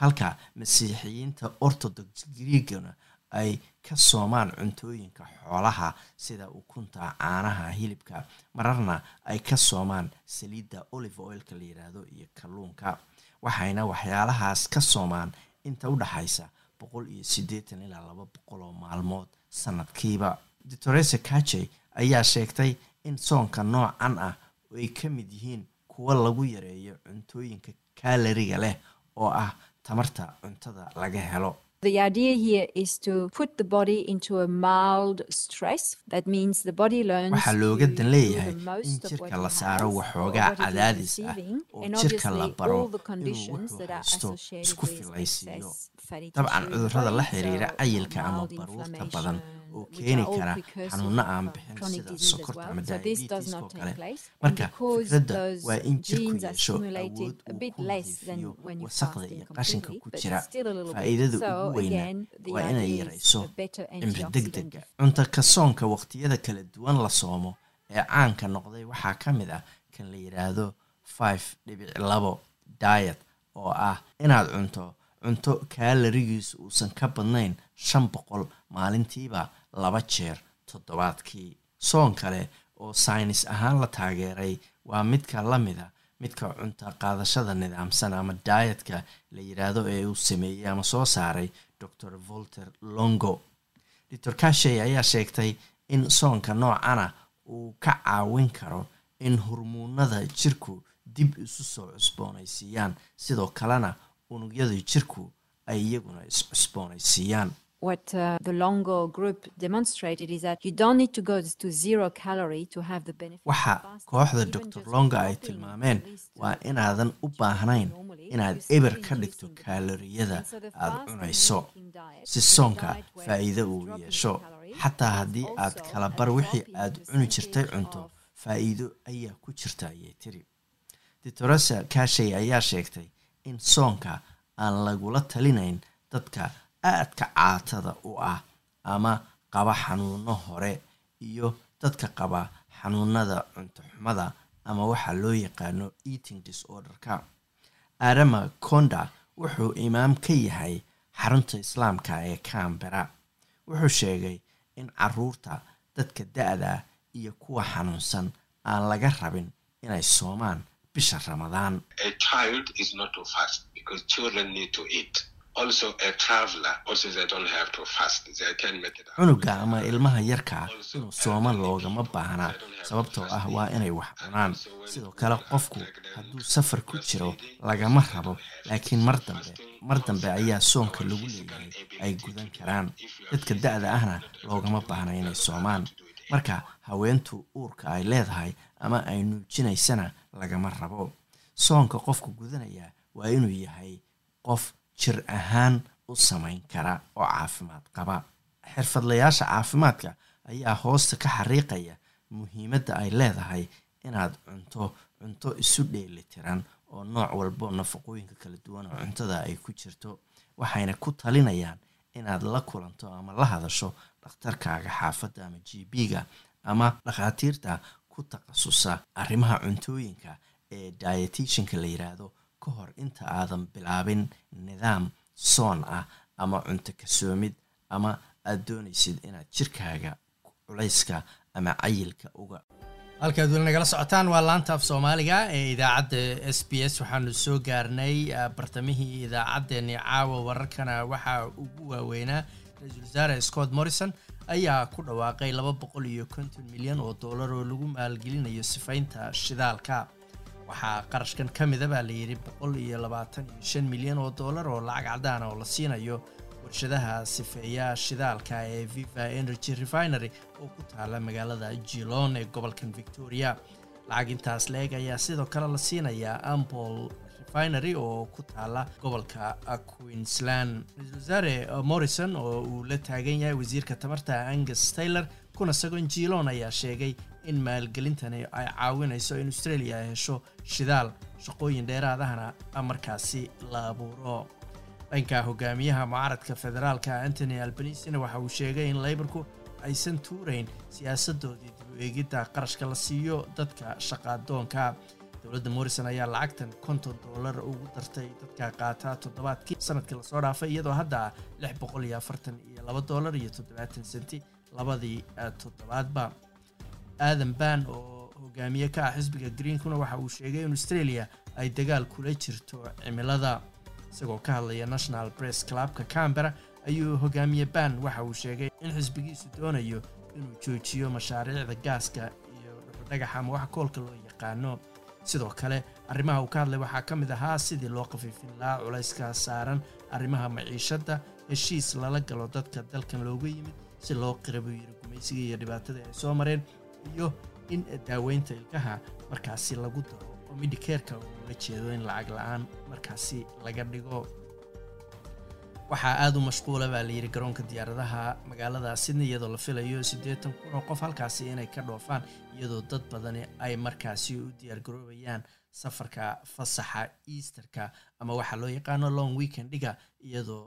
Halka masiixiyiinta orthodox griegana ay ka soomaan cuntooyinka xoolaha sida ukunta caanaha hilibka mararna ay ka soomaan saliidda olive oilka la yiraahdo iyo kalluunka. Waxayna waxyaalahaas ka soomaan inta u dhaxaysa boqol iyo siddeetan ilaa laba boqol oo maalmood sanadkiiba. Doctoresa kajey ayaa sheegtay in soonka noocan ah ay ka mid yihiin kuwa lagu yareeyo cuntooyinka kaalariga leh oo ah tamarta cuntada laga helo The idea here is to put the body into a mild stress. That means the body learns waxaa looga dan leeyahay in jirka la saaro waxoogaa cadaadis ah oo jirka la baro inuu wuxuu haysto isku filaysiiyo. dabcan cudurrada la xiriira cayilka ama baruurta badan oo keeni are all kara precursors xanuuno aan bixin sida sokorta ama So this does diabetes not oo take kale marka fikradda waa in jirku yeesho awood uu ku nadiifiyo wasaqda iyo qashinka ku jira faa'iidada ugu weyna waa inay yarayso cimri degdega cunta ka soonka waqtiyada kala duwan la soomo ee caanka noqday waxaa ka mid ah kan la yidhaahdo five dhibic labo diet oo ah inaad cunto cunto kaalarigiisu uusan ka badnayn shan boqol maalintiiba laba jeer toddobaadkii soon kale oo saynis ahaan la taageeray waa midka la mida midka cunta qaadashada nidaamsan ama daayatka la yidhaahdo ee uu sameeyey ama soo saaray dor volter longo. Doctor kashey ayaa sheegtay in soonka noocana uu ka caawin karo in hormuunada jirku dib isu soo cusboonaysiiyaan sidoo kalena unugyada jirku ay iyaguna is-cusboonaysiiyaan What uh, the Longo group demonstrated is that you don't need to go to zero calorie to have the benefit. waxa kooxda just longa ay tilmaameen waa inaadan u baahnayn inaad eber ka dhigto kaaloriyada the aad cunayso si soonka faa'iido uu yeesho xataa haddii aad also kala a bar wixii aad cuni jirtay cunto faa'iido ayaa ku jirta ayay tiri doctoresa kashey ayaa sheegtay in soonka aan lagula talinayn dadka aadka caatada u ah ama qaba xanuuno hore iyo dadka qaba xanuunada cunto xumada ama waxaa loo yaqaano eating disorderka. Adama konda wuxuu imaam ka yahay xarunta islaamka ee cambera wuxuu sheegay in carruurta dadka da-da iyo kuwa xanuunsan aan laga rabin inay soomaan bisha ramadaan cunuga ama ilmaha yarkaa inuu sooma loogama baahnaa sababtoo ah waa inay wax cunaan. sidoo kale qofku hadduu safar ku jiro lagama rabo. laakiin mar dambe mar dambe ayaa soonka lagu leeyahay ay gudan karaan. Dadka da-da ahna loogama baahna inay soomaan. marka haweentu uurka ay leedahay ama ay nuujinaysana lagama rabo. Soonka qofka gudanaya waa inuu yahay qof jir ahaan u samayn kara oo caafimaad qaba. Xirfadlayaasha caafimaadka ayaa hoosta ka xariiqaya muhiimadda ay leedahay inaad cunto cunto isu dheeli tiran oo nooc walbo nafaqooyinka kala duwan oo cuntada ay ku jirto waxayna ku talinayaan inaad la kulanto ama la hadasho dhakhtarkaaga xaafadda ama g b-ga ama dhakhaatiirta ku takhasusa arrimaha cuntooyinka ee dietitianka la yiraahdo ka hor inta aadan bilaabin nidaam soon ah ama cunto kasoomid ama aad doonaysid inaad jirkaaga culayska ama cayilka uga. Halkaad weli nagala socotaan waa laanta af soomaaliga ee idaacadda s b s. Waxaanu soo gaarnay bartamihii idaacaddeenii caawa wararkana waxaa ugu waaweynaa ra'iisul wasaare scott morrison ayaa ku dhawaaqay laba boqol iyo konton milyan oo dollar oo lagu maalgelinayo sifaynta shidaalka waxaa qarashkan ka mida baa layidhi boqol iyo labaatan iyo shan milyan oo dollar oo lacag cadaana oo la siinayo warshadaha sifeeya shidaalka ee viva energy refinery oo ku taala magaalada jilon ee gobolkan victoria. Lacag intaas la-eg ayaa sidoo kale la siinayaa ampol refinery oo ku taala gobolka queensland. Ra'isul wasaare morrison oo uu la taagan yahay wasiirka tamarta angus taylor kuna sagon jilon ayaa sheegay in maalgelintani ay caawinayso in australia ay hesho shidaal shaqooyin dheeraadahana markaasi la abuuro. Dhanka hogaamiyaha mucaaradka federaalka antony albanisina waxa uu sheegay in leybarku aysan tuurayn siyaasadoodii dib eegidda qarashka la siiyo dadka shaqaadoonka dowladda morrison ayaa lacagtan konton dollar ugu dartay dadka qaataa toddobaadkii sannadkii la soo dhaafay iyadoo hadda lix boqol iyo afartan iyo laba dollar iyo toddobaatan senti labadii toddobaadba aadan ban oo hogaamiye ka ah xisbiga greenkuna waxa uu sheegay in australia ay dagaal kula jirto cimilada. Isagoo ka hadlaya national press clubka cambera ayuu hogaamiye ban waxa uu sheegay in xisbigiisu doonayo inuu joojiyo mashaariicda gaaska iyo dhagaxa ama waxa koolka loo yaqaano. Sidoo kale arrimaha uu ka hadlay waxaa ka mid ahaa sidii loo khafiifin lahaa culayska saaran arrimaha maciishadda heshiis lala galo dadka dalkan looga yimid si loo qira buu yidhi gumaysiga iyo dhibaatada ay soo mareen iyo in daaweynta ilkaha markaasi lagu daro oo midhikeerka uula jeedo in lacag la'aan markaasi laga dhigo. Waxaa aada u mashquula baa layidhi garoonka diyaaradaha magaalada sydney iyadoo la filayo siddeetan kun oo qof halkaasi inay ka dhoofaan iyadoo dad badani ay markaasi u diyaargaroobayaan safarka fasaxa easterka ama waxaa loo yaqaano long weekendiga iyadoo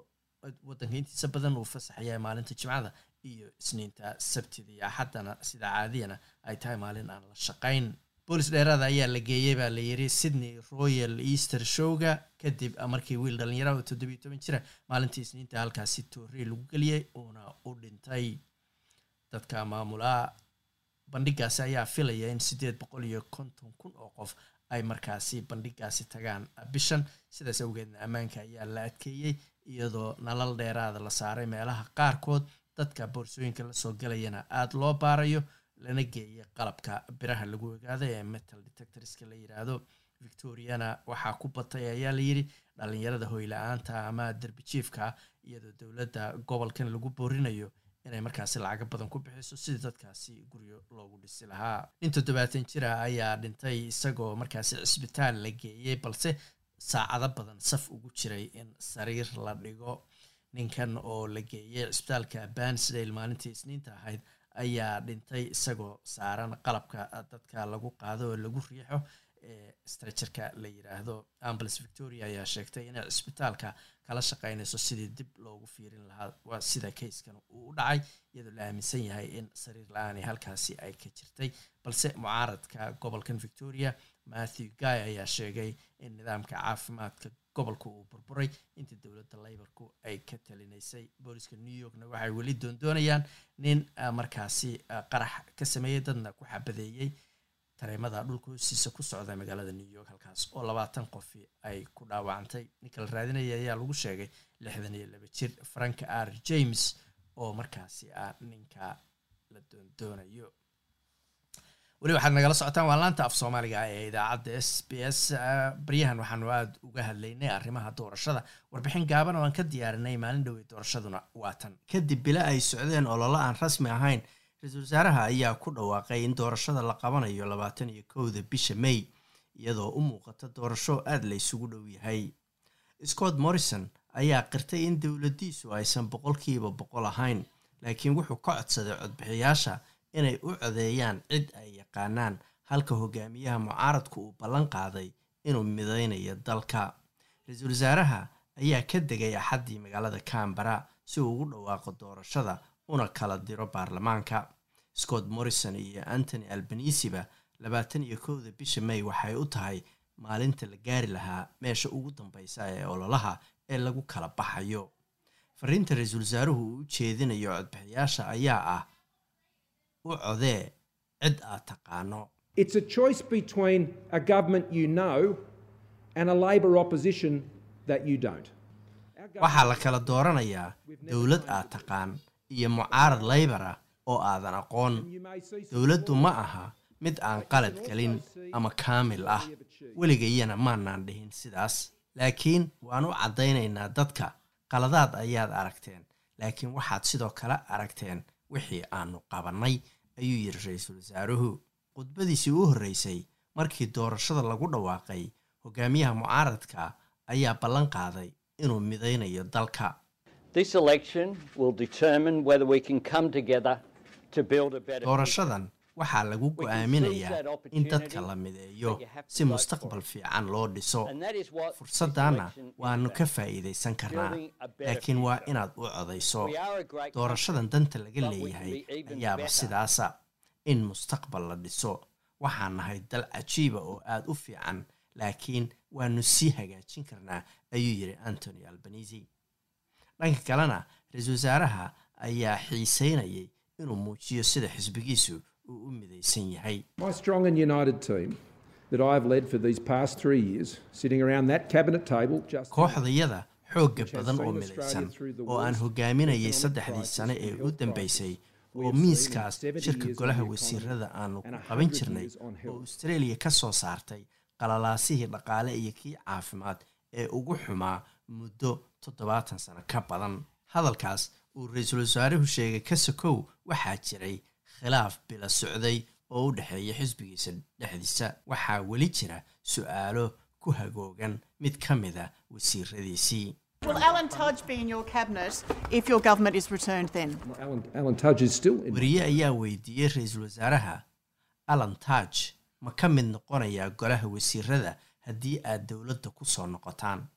waddanka intiisa badan uu fasaxaya maalinta jimcada iyo isniinta sabtida iyo axaddana sida caadiyana ay tahay maalin aan la shaqayn. Boolis dheeraada ayaa la geeyey baa layidhi sydney royal easter showga. Kadib markii wiil dhallinyara oo toddobiyo toban jira maalintii isniinta halkaasi toorey lagu geliyey uuna u dhintay. Dadka maamulaa bandhigaasi ayaa filaya in siddeed boqol iyo konton kun oo qof ay markaasi bandhigaasi tagaan. Bishan sidaas awgeedna ammaanka ayaa la adkeeyey iyadoo nalal dheeraada la saaray meelaha qaarkood dadka boorsooyinka la soo galayana aada loo baarayo lana geeyay qalabka biraha lagu ogaada ee metal detectorska la yidhaahdo victoriana waxaa ku batay ayaa layidhi dhallinyarada hoyla-aanta ama derbijiifka iyadoo dowladda gobolkan lagu boorinayo inay markaasi lacaga badan ku bixiso sidii dadkaasi guryo loogu dhisi lahaa. Nin toddobaatan jira ayaa dhintay isagoo markaasi cisbitaal la geeyey balse saacado badan saf ugu jiray in sariir la dhigo ninkan oo la geeyey cisbitaalka bansdale maalintii isniinta ahayd ayaa dhintay isagoo saaran qalabka dadka lagu qaado oo lagu riixo ee strajerka la yiraahdo. Ambulance victoria ayaa sheegtay inay cisbitaalka kala shaqeynayso sidii dib loogu fiirin lahaa. Waa sida kayskan uu u dhacay iyadoo la aaminsan yahay in sariir la'aani halkaasi ay ka jirtay. Balse mucaaradka gobolkan victoria matthew guy ayaa sheegay in nidaamka caafimaadka gobolka uu burburay intii dowladda laybarku ay ka talinaysay booliska new yorkna waxay weli doondoonayaan nin markaasi qarax ka sameeyey dadna ku xabadeeyey tareemada dhulka hoostiisa ku socda magaalada new york halkaas oo labaatan qofi ay ku dhaawacantay. Ninka la raadinaya ayaa lagu sheegay lixdan iyo laba jir frank r. James oo markaasi ah ninka la doondoonayo weli waxaad nagala socotaan waa laanta af soomaaliga ee idaacadda s b s baryahan waxaanu aada uga hadlaynay arrimaha doorashada. Warbixin gaaban oo aan ka diyaarinay maalin dhowey doorashaduna waa tan. Kadib bila ay socdeen ololo aan rasmi ahayn ra'iisul wasaaraha ayaa ku dhawaaqay in doorashada la qabanayo labaatan iyo kowda bisha may iyadoo u muuqata doorasho aada la isugu dhow yahay. Scott morrison ayaa qirtay in dowladdiisu aysan boqolkiiba boqol ahayn laakiin wuxuu ka codsaday codbixiyaasha inay u codeeyaan cid ay yaqaanaan halka hogaamiyaha mucaaradku uu ballan qaaday inuu midaynayo dalka. Ra'iisul wasaaraha ayaa ka degay axaddii magaalada cambara si uu ugu dhawaaqo doorashada una kala diro baarlamaanka. Scott morrison iyo antony albanisiba labaatan iyo kowda bisha may waxay u tahay maalinta la gaari lahaa meesha ugu dambeysa ee ololaha ee lagu kala baxayo. Fariinta ra'iisul wasaaruhu uu u jeedinayo codbixiyaasha ayaa ah u codee cid aad taqaano. It's a choice between a government you know and a Labor opposition that you don't. waxaa la kala dooranayaa dowlad aad taqaan iyo mucaarad laybar ah oo aadan aqoon. Dowladdu ma aha mid aan qalad gelin ama kaamil ah. weligayana maanaan dhihin sidaas. Laakiin waan u caddaynaynaa dadka qaladaad ayaad aragteen. Laakiin waxaad sidoo kale aragteen wixii aanu qabannay ayuu yidhi ra'iisul wasaaruhu khudbadiisii u horreysay markii doorashada lagu dhawaaqay hogaamiyaha mucaaradka ayaa ballan qaaday inuu midaynayo dalka. Doorashadan waxaa lagu go'aaminayaa in dadka la mideeyo si mustaqbal fiican loo dhiso. Fursaddaana waannu ka faa'iidaysan karnaa. Laakiin waa inaad u codayso doorashadan danta laga leeyahay ayaaba sidaasa in mustaqbal la dhiso. Waxaan nahay dal cajiiba oo aada u fiican laakiin waannu sii hagaajin karnaa ayuu yidhi antony albanisi dhanka kalena ra'iisul wasaaraha ayaa xiiseynayay inuu muujiyo sida xisbigiisu u midaysan yahay My strong and united team that I have led for these past three years, sitting around that cabinet table, just kooxdayada xoogga badan oo midaysan oo aan hogaaminayay saddexdii sane ee u dambeysay oo miiskaas shirka golaha wasiirada aanu ku qaban jirnay oo australia ka soo saartay qalalaasihii dhaqaale iyo kii caafimaad ee ugu xumaa muddo toddobaatan sano ka badan hadalkaas uu ra'iisul wasaaruhu sheegay ka sokow waxaa jiray khilaaf bila socday oo u dhexeeya xisbigiisa dhexdiisa. Waxaa weli jira su'aalo ku hagoogan mid ka mida wasiiradiisii still in. wariye ayaa weydiiyey ra'iisul wasaaraha. Alan tudge ma ka mid noqonayaa golaha wasiirada haddii aad dowladda ku soo noqotaan?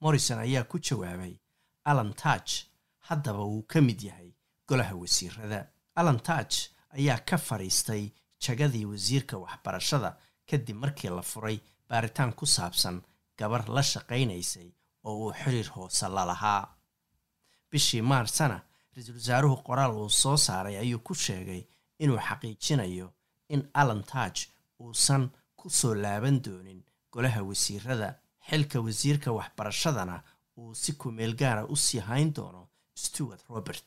Morrison ayaa ku jawaabay alan tudge haddaba wuu ka mid yahay golaha wasiirada alan tudge ayaa ka fadhiistay jagadii wasiirka waxbarashada kadib markii la furay baaritaan ku saabsan gabar la shaqaynaysay oo uu xiriir hoose la lahaa. Bishii maarsana ra'iisul wasaaruhu qoraal uu soo saaray ayuu ku sheegay inuu xaqiijinayo in alan tudge uusan ku soo laaban doonin golaha wasiirada xilka wasiirka waxbarashadana uu si kumeel gaara u sii hayn doono stewart robert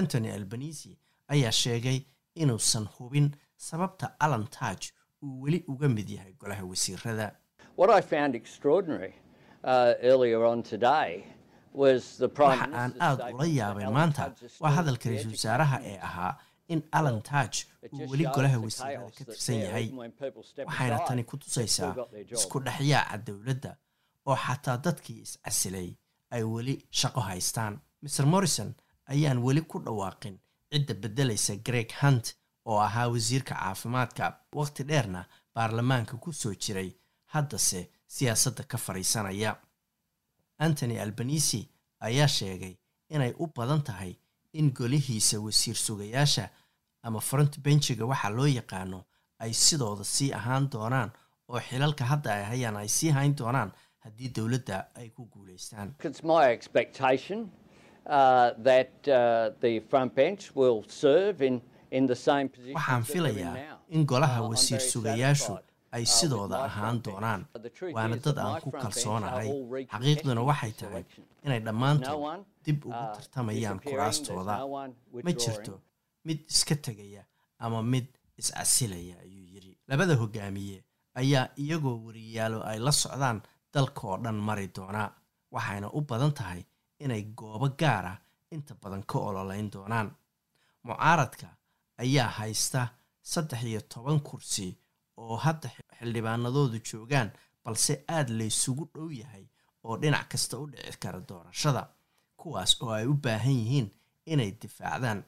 antony albanisi ayaa sheegay inuusan hubin sababta alan tudge uu weli uga mid yahay golaha wasiirada uh, waxa aan Minister's aad ula yaabay maanta is waa hadalka ra'iisul wasaaraha ee ahaa in alan It uu weli golaha wasiirada ka tirsan yahay waxayna tani ku tusaysaa isku dhexyaaca dowladda oo xataa dadkii is-casilay ay weli shaqo haystaan. Mr morrison ayaan weli ku dhawaaqin cidda beddelaysa greg hunt oo ahaa wasiirka caafimaadka. Waqti dheerna baarlamaanka ku soo jiray haddase siyaasadda ka fadhiisanaya antony albanisi ayaa sheegay inay u badan tahay in golihiisa wasiir sugayaasha ama front benchiga waxaa loo yaqaano ay sidooda sii ahaan doonaan oo xilalka hadda ay hayaan ay sii hayn doonaan haddii dowladda ay ku guulaystaan Uh, that uh, the front bench will serve in, in the same position waxaan filayaa in golaha Uh, wasiir sugayaashu ay sidooda ahaan doonaan waana dad aan ku kalsoonahay. xaqiiqduna waxay tahay inay dhammaantood dib ugu tartamayaan kuraastooda. ma jirto mid iska tegaya ama mid is-casilaya ayuu yidhi. Labada hogaamiye ayaa iyagoo wariyaalo ay la socdaan dalka oo dhan mari doonaa. Waxayna u badan tahay inay goobo gaar ah inta badan ka ololeyn doonaan. Mucaaradka ayaa haysta saddex iyo toban kursi oo hadda xildhibaanadoodu joogaan balse aad laysugu dhow yahay oo dhinac kasta u dhici kara doorashada kuwaas oo ay u baahan yihiin inay difaacdaan.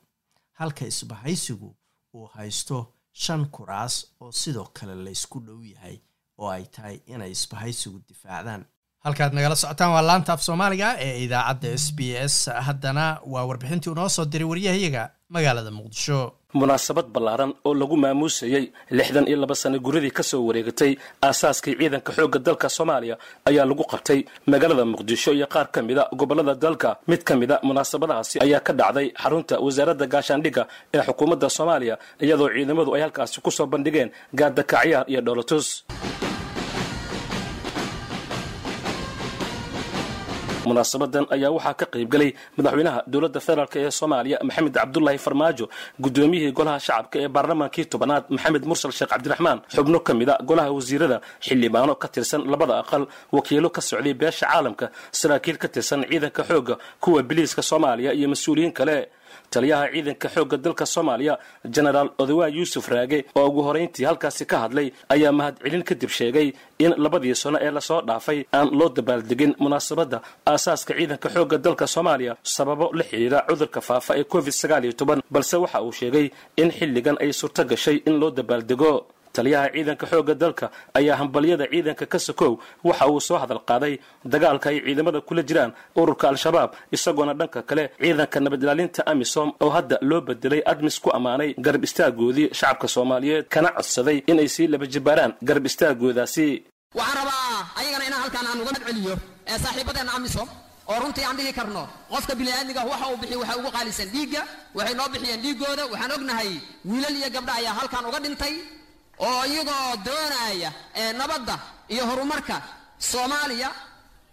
Halka isbahaysigu uu haysto shan kuraas oo sidoo kale laysku dhow yahay oo ay tahay inay isbahaysigu difaacdaan halkaad nagala socotaan waa laanta af soomaaliga ee idaacadda s b s. Haddana waa warbixintii unoo soo diray waryahayaga magaalada muqdisho. Munaasabad ballaaran oo lagu maamuusayey lixdan iyo laba sano guradii ka soo wareegatay aasaaskii ciidanka xoogga dalka soomaaliya ayaa lagu qabtay. Magaalada muqdisho iyo qaar ka mida gobollada dalka mid ka mida munaasabadahaasi ayaa ka dhacday xarunta wasaaradda gaashaandhigga ee xukuumadda soomaaliya iyadoo ciidamadu ay halkaasi ku soo bandhigeen gaadakacyaar iyo dholotus munaasabadan ayaa waxaa ka qaybgelay madaxweynaha dowladda federaalk ee soomaaliya maxamed cabdulaahi farmaajo gudoomiyihii golaha shacabka ee baarlamaankii tobanaad maxamed mursal sheekh cabdiraxmaan xubno ka mida golaha wasiirada xildhibaano ka tirsan labada aqal wakiilo ka socday beesha caalamka saraakiil ka tirsan ciidanka xoogga kuwa biliiska soomaaliya iyo mas'uuliyiin kale taliyaha ciidanka xoogga dalka soomaaliya genaraal odawaa yuusuf raage oo ugu horayntii halkaasi ka hadlay ayaa mahadcelin kadib sheegay in labadii sano ee la soo dhaafay aan loo dabaaldegin munaasabadda aasaaska ciidanka xoogga dalka soomaaliya sababo la xidhiira cudurka faafa ee covid balse waxa uu sheegay in xilligan ay surto gashay in loo dabaaldego taliyaha ciidanka xoogga dalka ayaa hambalyada ciidanka ka sokow waxa uu soo hadal qaaday dagaalka ay ciidamada kula jiraan ururka al-shabaab isagoona dhanka kale ciidanka nabad ilaalinta amisom oo hadda loo bedelay admis ku ammaanay garab istaagoodii shacabka soomaaliyeed. Kana codsaday inay sii laba jibaaraan garab istaagoodaasi waxaan rabaa ayagana inaan halkaan aan uga madceliyo ee saaxiibadeena amisom oo runtii aan dhihi karno. Qofka bini'aadmiga waxa uu bixiy waxa ugu qaalisan dhiigga waxay noo bixiyeen dhiiggooda waxaan ognahay wiilal iyo gabdha ayaa halkaan uga dhintay oo iyagoo doonaya nabadda iyo horumarka soomaaliya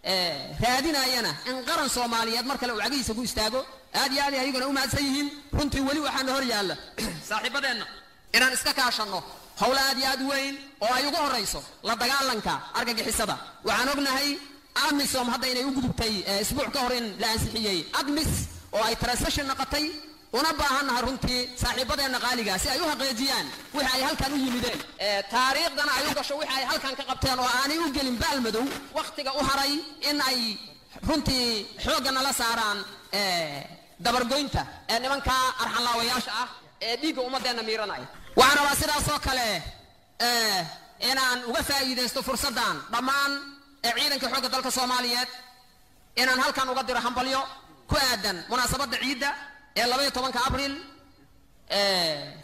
raadinayana in qaran soomaaliyeed mar kale uu cagihiisa ku istaago. Aad iyo aad ayaguna u mahadsan yihiin. Runtii weli waxaana hor yaalla. Saaxiibadeenna inaan iska kaashanno howl aad iyo aad weyn oo ay ugu horrayso la dagaalanka argagixisada. Waxaan ognahay amisom hadda inay u gudubtay isbuuc ka hor in la ansixiyey. Admis oo ay transaction noqotay una baahannaha runtii saaxiibadeenna qaaligaa si ay u xaqiijiyaan wixi ay halkan u yimideen. Taariikhdana ay u gasho wixi ay halkan ka qabteen oo aanay u gelin baalmadow wakhtiga u haray in ay runtii xoogga nala saaraan dabargoynta ee nimanka arxanlaawayaasha ah ee dhiigga ummadeenna miiranaya. Waxaan rabaa sidaasoo kale inaan uga faa'iidaysto fursaddan dhammaan ciidanka xoogga dalka soomaaliyeed inaan halkan uga diro hambalyo ku aadan munaasabadda ciidda ee labaiyo tobanka abriil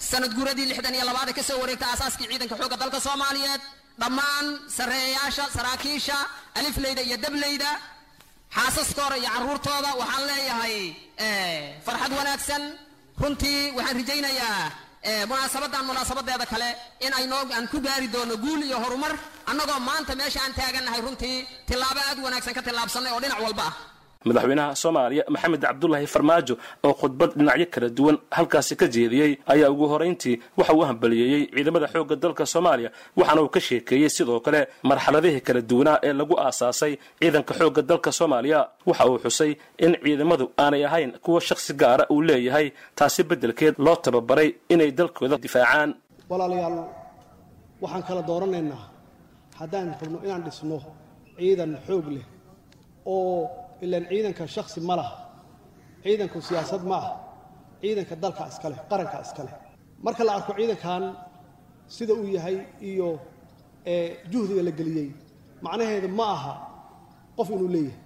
sanad guuradii lixdan iyo labaad ee ka soo wareegta aasaaskii ciidanka xoogga dalka soomaaliyeed dhammaan sarreeyayaasha saraakiisha alifleyda iyo dableyda xaasaskooda iyo carruurtooda waxaan leeyahay farxad wanaagsan. Runtii waxaan rajaynayaa munaasabadan munaasabadeeda kale in aynoo aan ku gaari doono guul iyo horumar annagoo maanta meesha aan taagannahay runtii tillaabo aad wanaagsan ka tillaabsannay oo dhinac walba ah madaxweynaha soomaaliya maxamed cabdulaahi farmaajo oo khudbad dhinacyo kala duwan halkaasi ka jeediyey ayaa ugu horayntii waxa uu hambaliyeeyey ciidamada xoogga dalka soomaaliya waxaana uu ka sheekeeyey sidoo kale marxaladihii kala duwanaa ee lagu aasaasay ciidanka xoogga dalka soomaaliya. Waxa uu xusay in ciidamadu aanay ahayn kuwa shakhsi gaara uu leeyahay taasi beddelkeed loo tababaray inay dalkooda difaacaan. Walaalayaal waxaan kala dooranaynaa haddaan rabno inaan dhisno ciidan xoog leh oo ilaan ciidanka shaksi ma laha. Ciidanku siyaasad ma ah ciidanka dalka iskale qaranka iskale marka la arko ciidankan sida uu yahay iyo juhdiga la geliyey macnaheedu ma aha qof inuu leeyahay.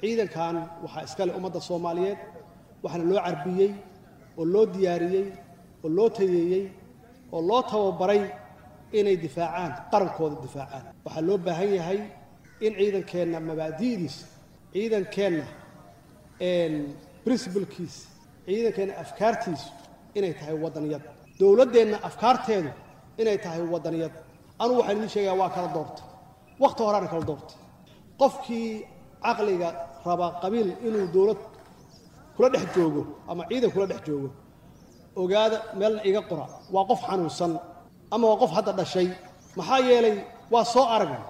Ciidankan waxaa iskale ummadda soomaaliyeed waxaana loo carbiyey oo loo diyaariyey oo loo tayeeyey oo loo tababaray inay difaacaan qarankooda difaacaan. Waxaa loo baahan yahay in ciidankeenna mabaadi'diisa ciidankeenna princibalkiisa ciidankeenna afkaartiisu inay tahay waddaniyad. Dowladdeenna afkaarteedu inay tahay waddaniyad. Anugu waxaan idiin sheegayaa waa kala doortay wakhti horeana kala doortay qofkii caqliga raba qabiil inuu dowlad kula dhex joogo ama ciidan kula dhex joogo ogaada meelna iga qora. Waa qof xanuunsan ama waa qof hadda dhashay. Maxaa yeelay waa soo aragnay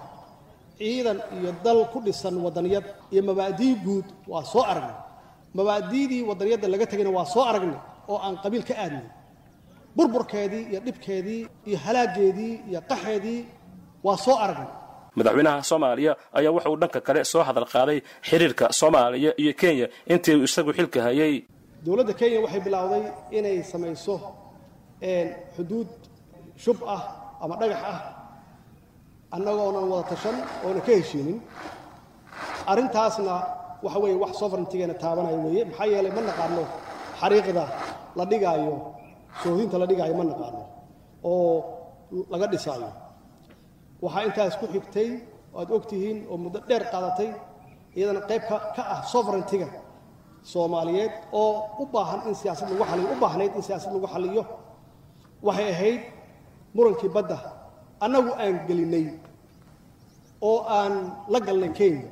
ciidan iyo dal ku dhisan waddaniyad iyo mabaadii guud waa soo aragnay. Mabaadi'dii waddaniyadda laga tegayna waa soo aragnay oo aan qabiil ka aadnay. Burburkeedii iyo dhibkeedii iyo halaageedii iyo qaxeedii waa soo aragnay. Madaxweynaha soomaaliya ayaa wuxa uu dhanka kale soo hadal qaaday xiriirka soomaaliya iyo kenya intii uu isagu xilka hayay. Dowladda kenya waxay bilowday inay samayso xuduud shub ah ama dhagax ah annagoonan wada tashan oonan ka heshiinin. Arrintaasna waxa weeye wax sovereigntigeena taabanaya weeye. Maxaa yeelay ma naqaano xariiqda la dhigaayo soohdinta la dhigaayo ma naqaano oo laga dhisaayo. Waxaa intaas ku xigtay aad og tihiin oo muddo dheer qaadatay iyadana qayb ka ah sovereigntiga soomaaliyeed oo u baahan in siyaasad lagu xaliyo u baahnayd in siyaasad lagu xaliyo waxay ahayd murankii badda annagu aan gelinnay oo aan la galnay kenya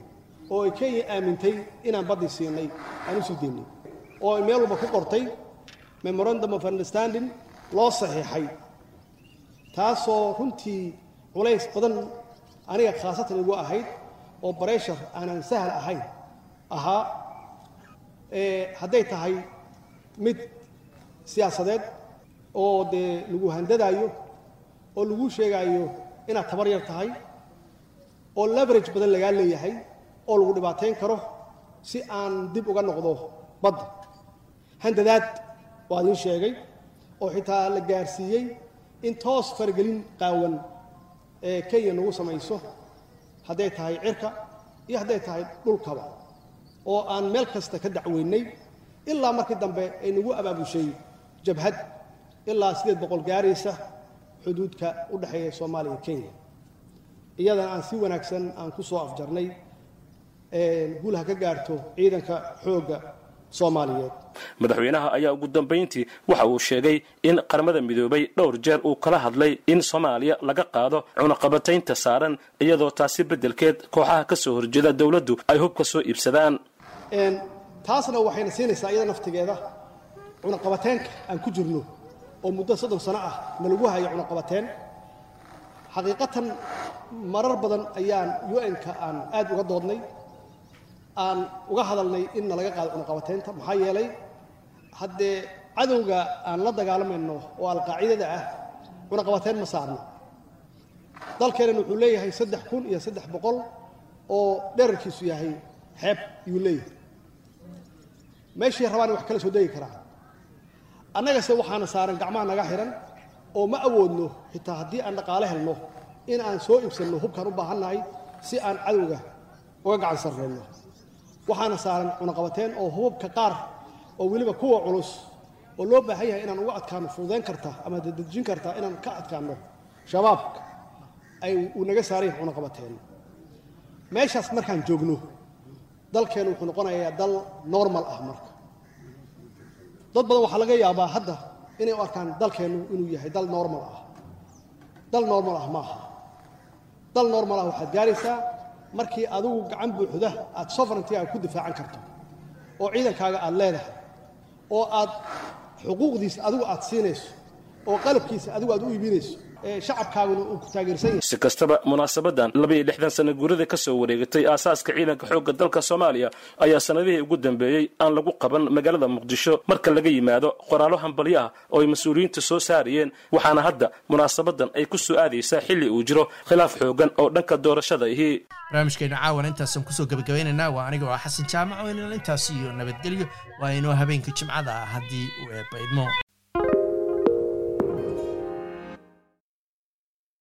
oo ay kenya aamintay inaan baddii siinay aan u sii deynay oo ay meel walba ku qortay memorandum of understanding loo saxiixay taasoo runtii culays badan aniga khaasatan igu ahayd oo bareshar aanan sahal ahayn ahaa hadday tahay mid siyaasadeed oo dee lagu handadaayo oo lagu sheegaayo inaad tabar yar tahay oo leverage badan lagaa leeyahay oo lagu dhibaatayn karo si aan dib uga noqdo badda handadaad waa idiin sheegay oo xitaa la gaarsiiyey in toos faragelin qaawan ee kenya nagu samayso hadday tahay cirka iyo hadday tahay dhulkaba oo aan meel kasta ka dacweynay ilaa markii dambe ay nagu abaabushay jabhad ilaa siddeed boqol gaaraysa xuduudka u dhexeeya soomaaliya kenya. Iyadana aan si wanaagsan aan ku soo afjarnay guul ha ka gaarto ciidanka xoogga soomaaliyeed. Madaxweynaha ayaa ugu dambayntii waxa uu sheegay in qaramada midoobay dhowr jeer uu kala hadlay in soomaaliya laga qaado cunaqabataynta saaran iyadoo taasi beddelkeed kooxaha ka soo horjeeda dowladdu ay hubka soo iibsadaan. Taasna waxayna siinaysaa iyada naftigeeda cunaqabateenka aan ku jirno oo muddo soddon sano ah nalagu hayo cunaqabateen xaqiiqatan marar badan ayaan un-ka aan aad uga doodnay aan uga hadalnay in nalaga qaado cunaqabateynta maxaa yeelay haddee cadowga aan la dagaalamayno oo alqaacidada ah cunaqabateyn ma saarno. Dalkeennan wuxuu leeyahay saddex kun iyo saddex boqol oo dherarkiisu yahay xeeb ayuu leeyahay. Meeshii rabaan wax kala soo degi karaa annagase waxaana saaran gacmaha naga xihan oo ma awoodno xitaa haddii aan dhaqaale helno in aan soo iibsanno hubkaan u baahannahay si aan cadowga uga gacan sarreyno waxaana saaran cunaqabateen oo hubabka qaar oo weliba kuwa culus oo loo baahan yahay inaan uga adkaano fududayn karta ama dadejin karta inaan ka adkaano shabaabka ay uu naga saaran yahay cunaqabateen. Meeshaas markaan joogno dalkeenu wuxuu noqonayaa dal normal ah marka dad badan waxaa laga yaabaa hadda inay u arkaan dalkeennu inuu yahay dal normal ah. Dal normal ah maaha. Dal normal ah waxaad gaaraysaa markii adigu gacan buuxda aad sovereigntiga ku difaacan karto oo ciidankaaga aad leedahay oo aad xuquuqdiisa adigu aad siinayso oo qalabkiisa adigu aad u iibinayso si kastaba munaasabadan labaiyo lixdan sana guurada ka soo wareegatay aasaaska ciidanka xoogga dalka soomaaliya ayaa sanadihii ugu dambeeyey aan lagu qaban magaalada muqdisho marka laga yimaado qoraallo hambalyo ah oo ay mas'uuliyiinta soo saarayeen waxaana hadda munaasabadan ay ku soo aadaysaa xilli uu jiro khilaaf xoogan oo dhanka doorashada ihi. Barnaamijkeena caawana intaasaan ku soo gabagabaynaynaa. Waa aniga oo xasan jaamac oo inala intaas iyo nabadgelyo waa inoo habeenka jimcada ah haddii uu eebba idmo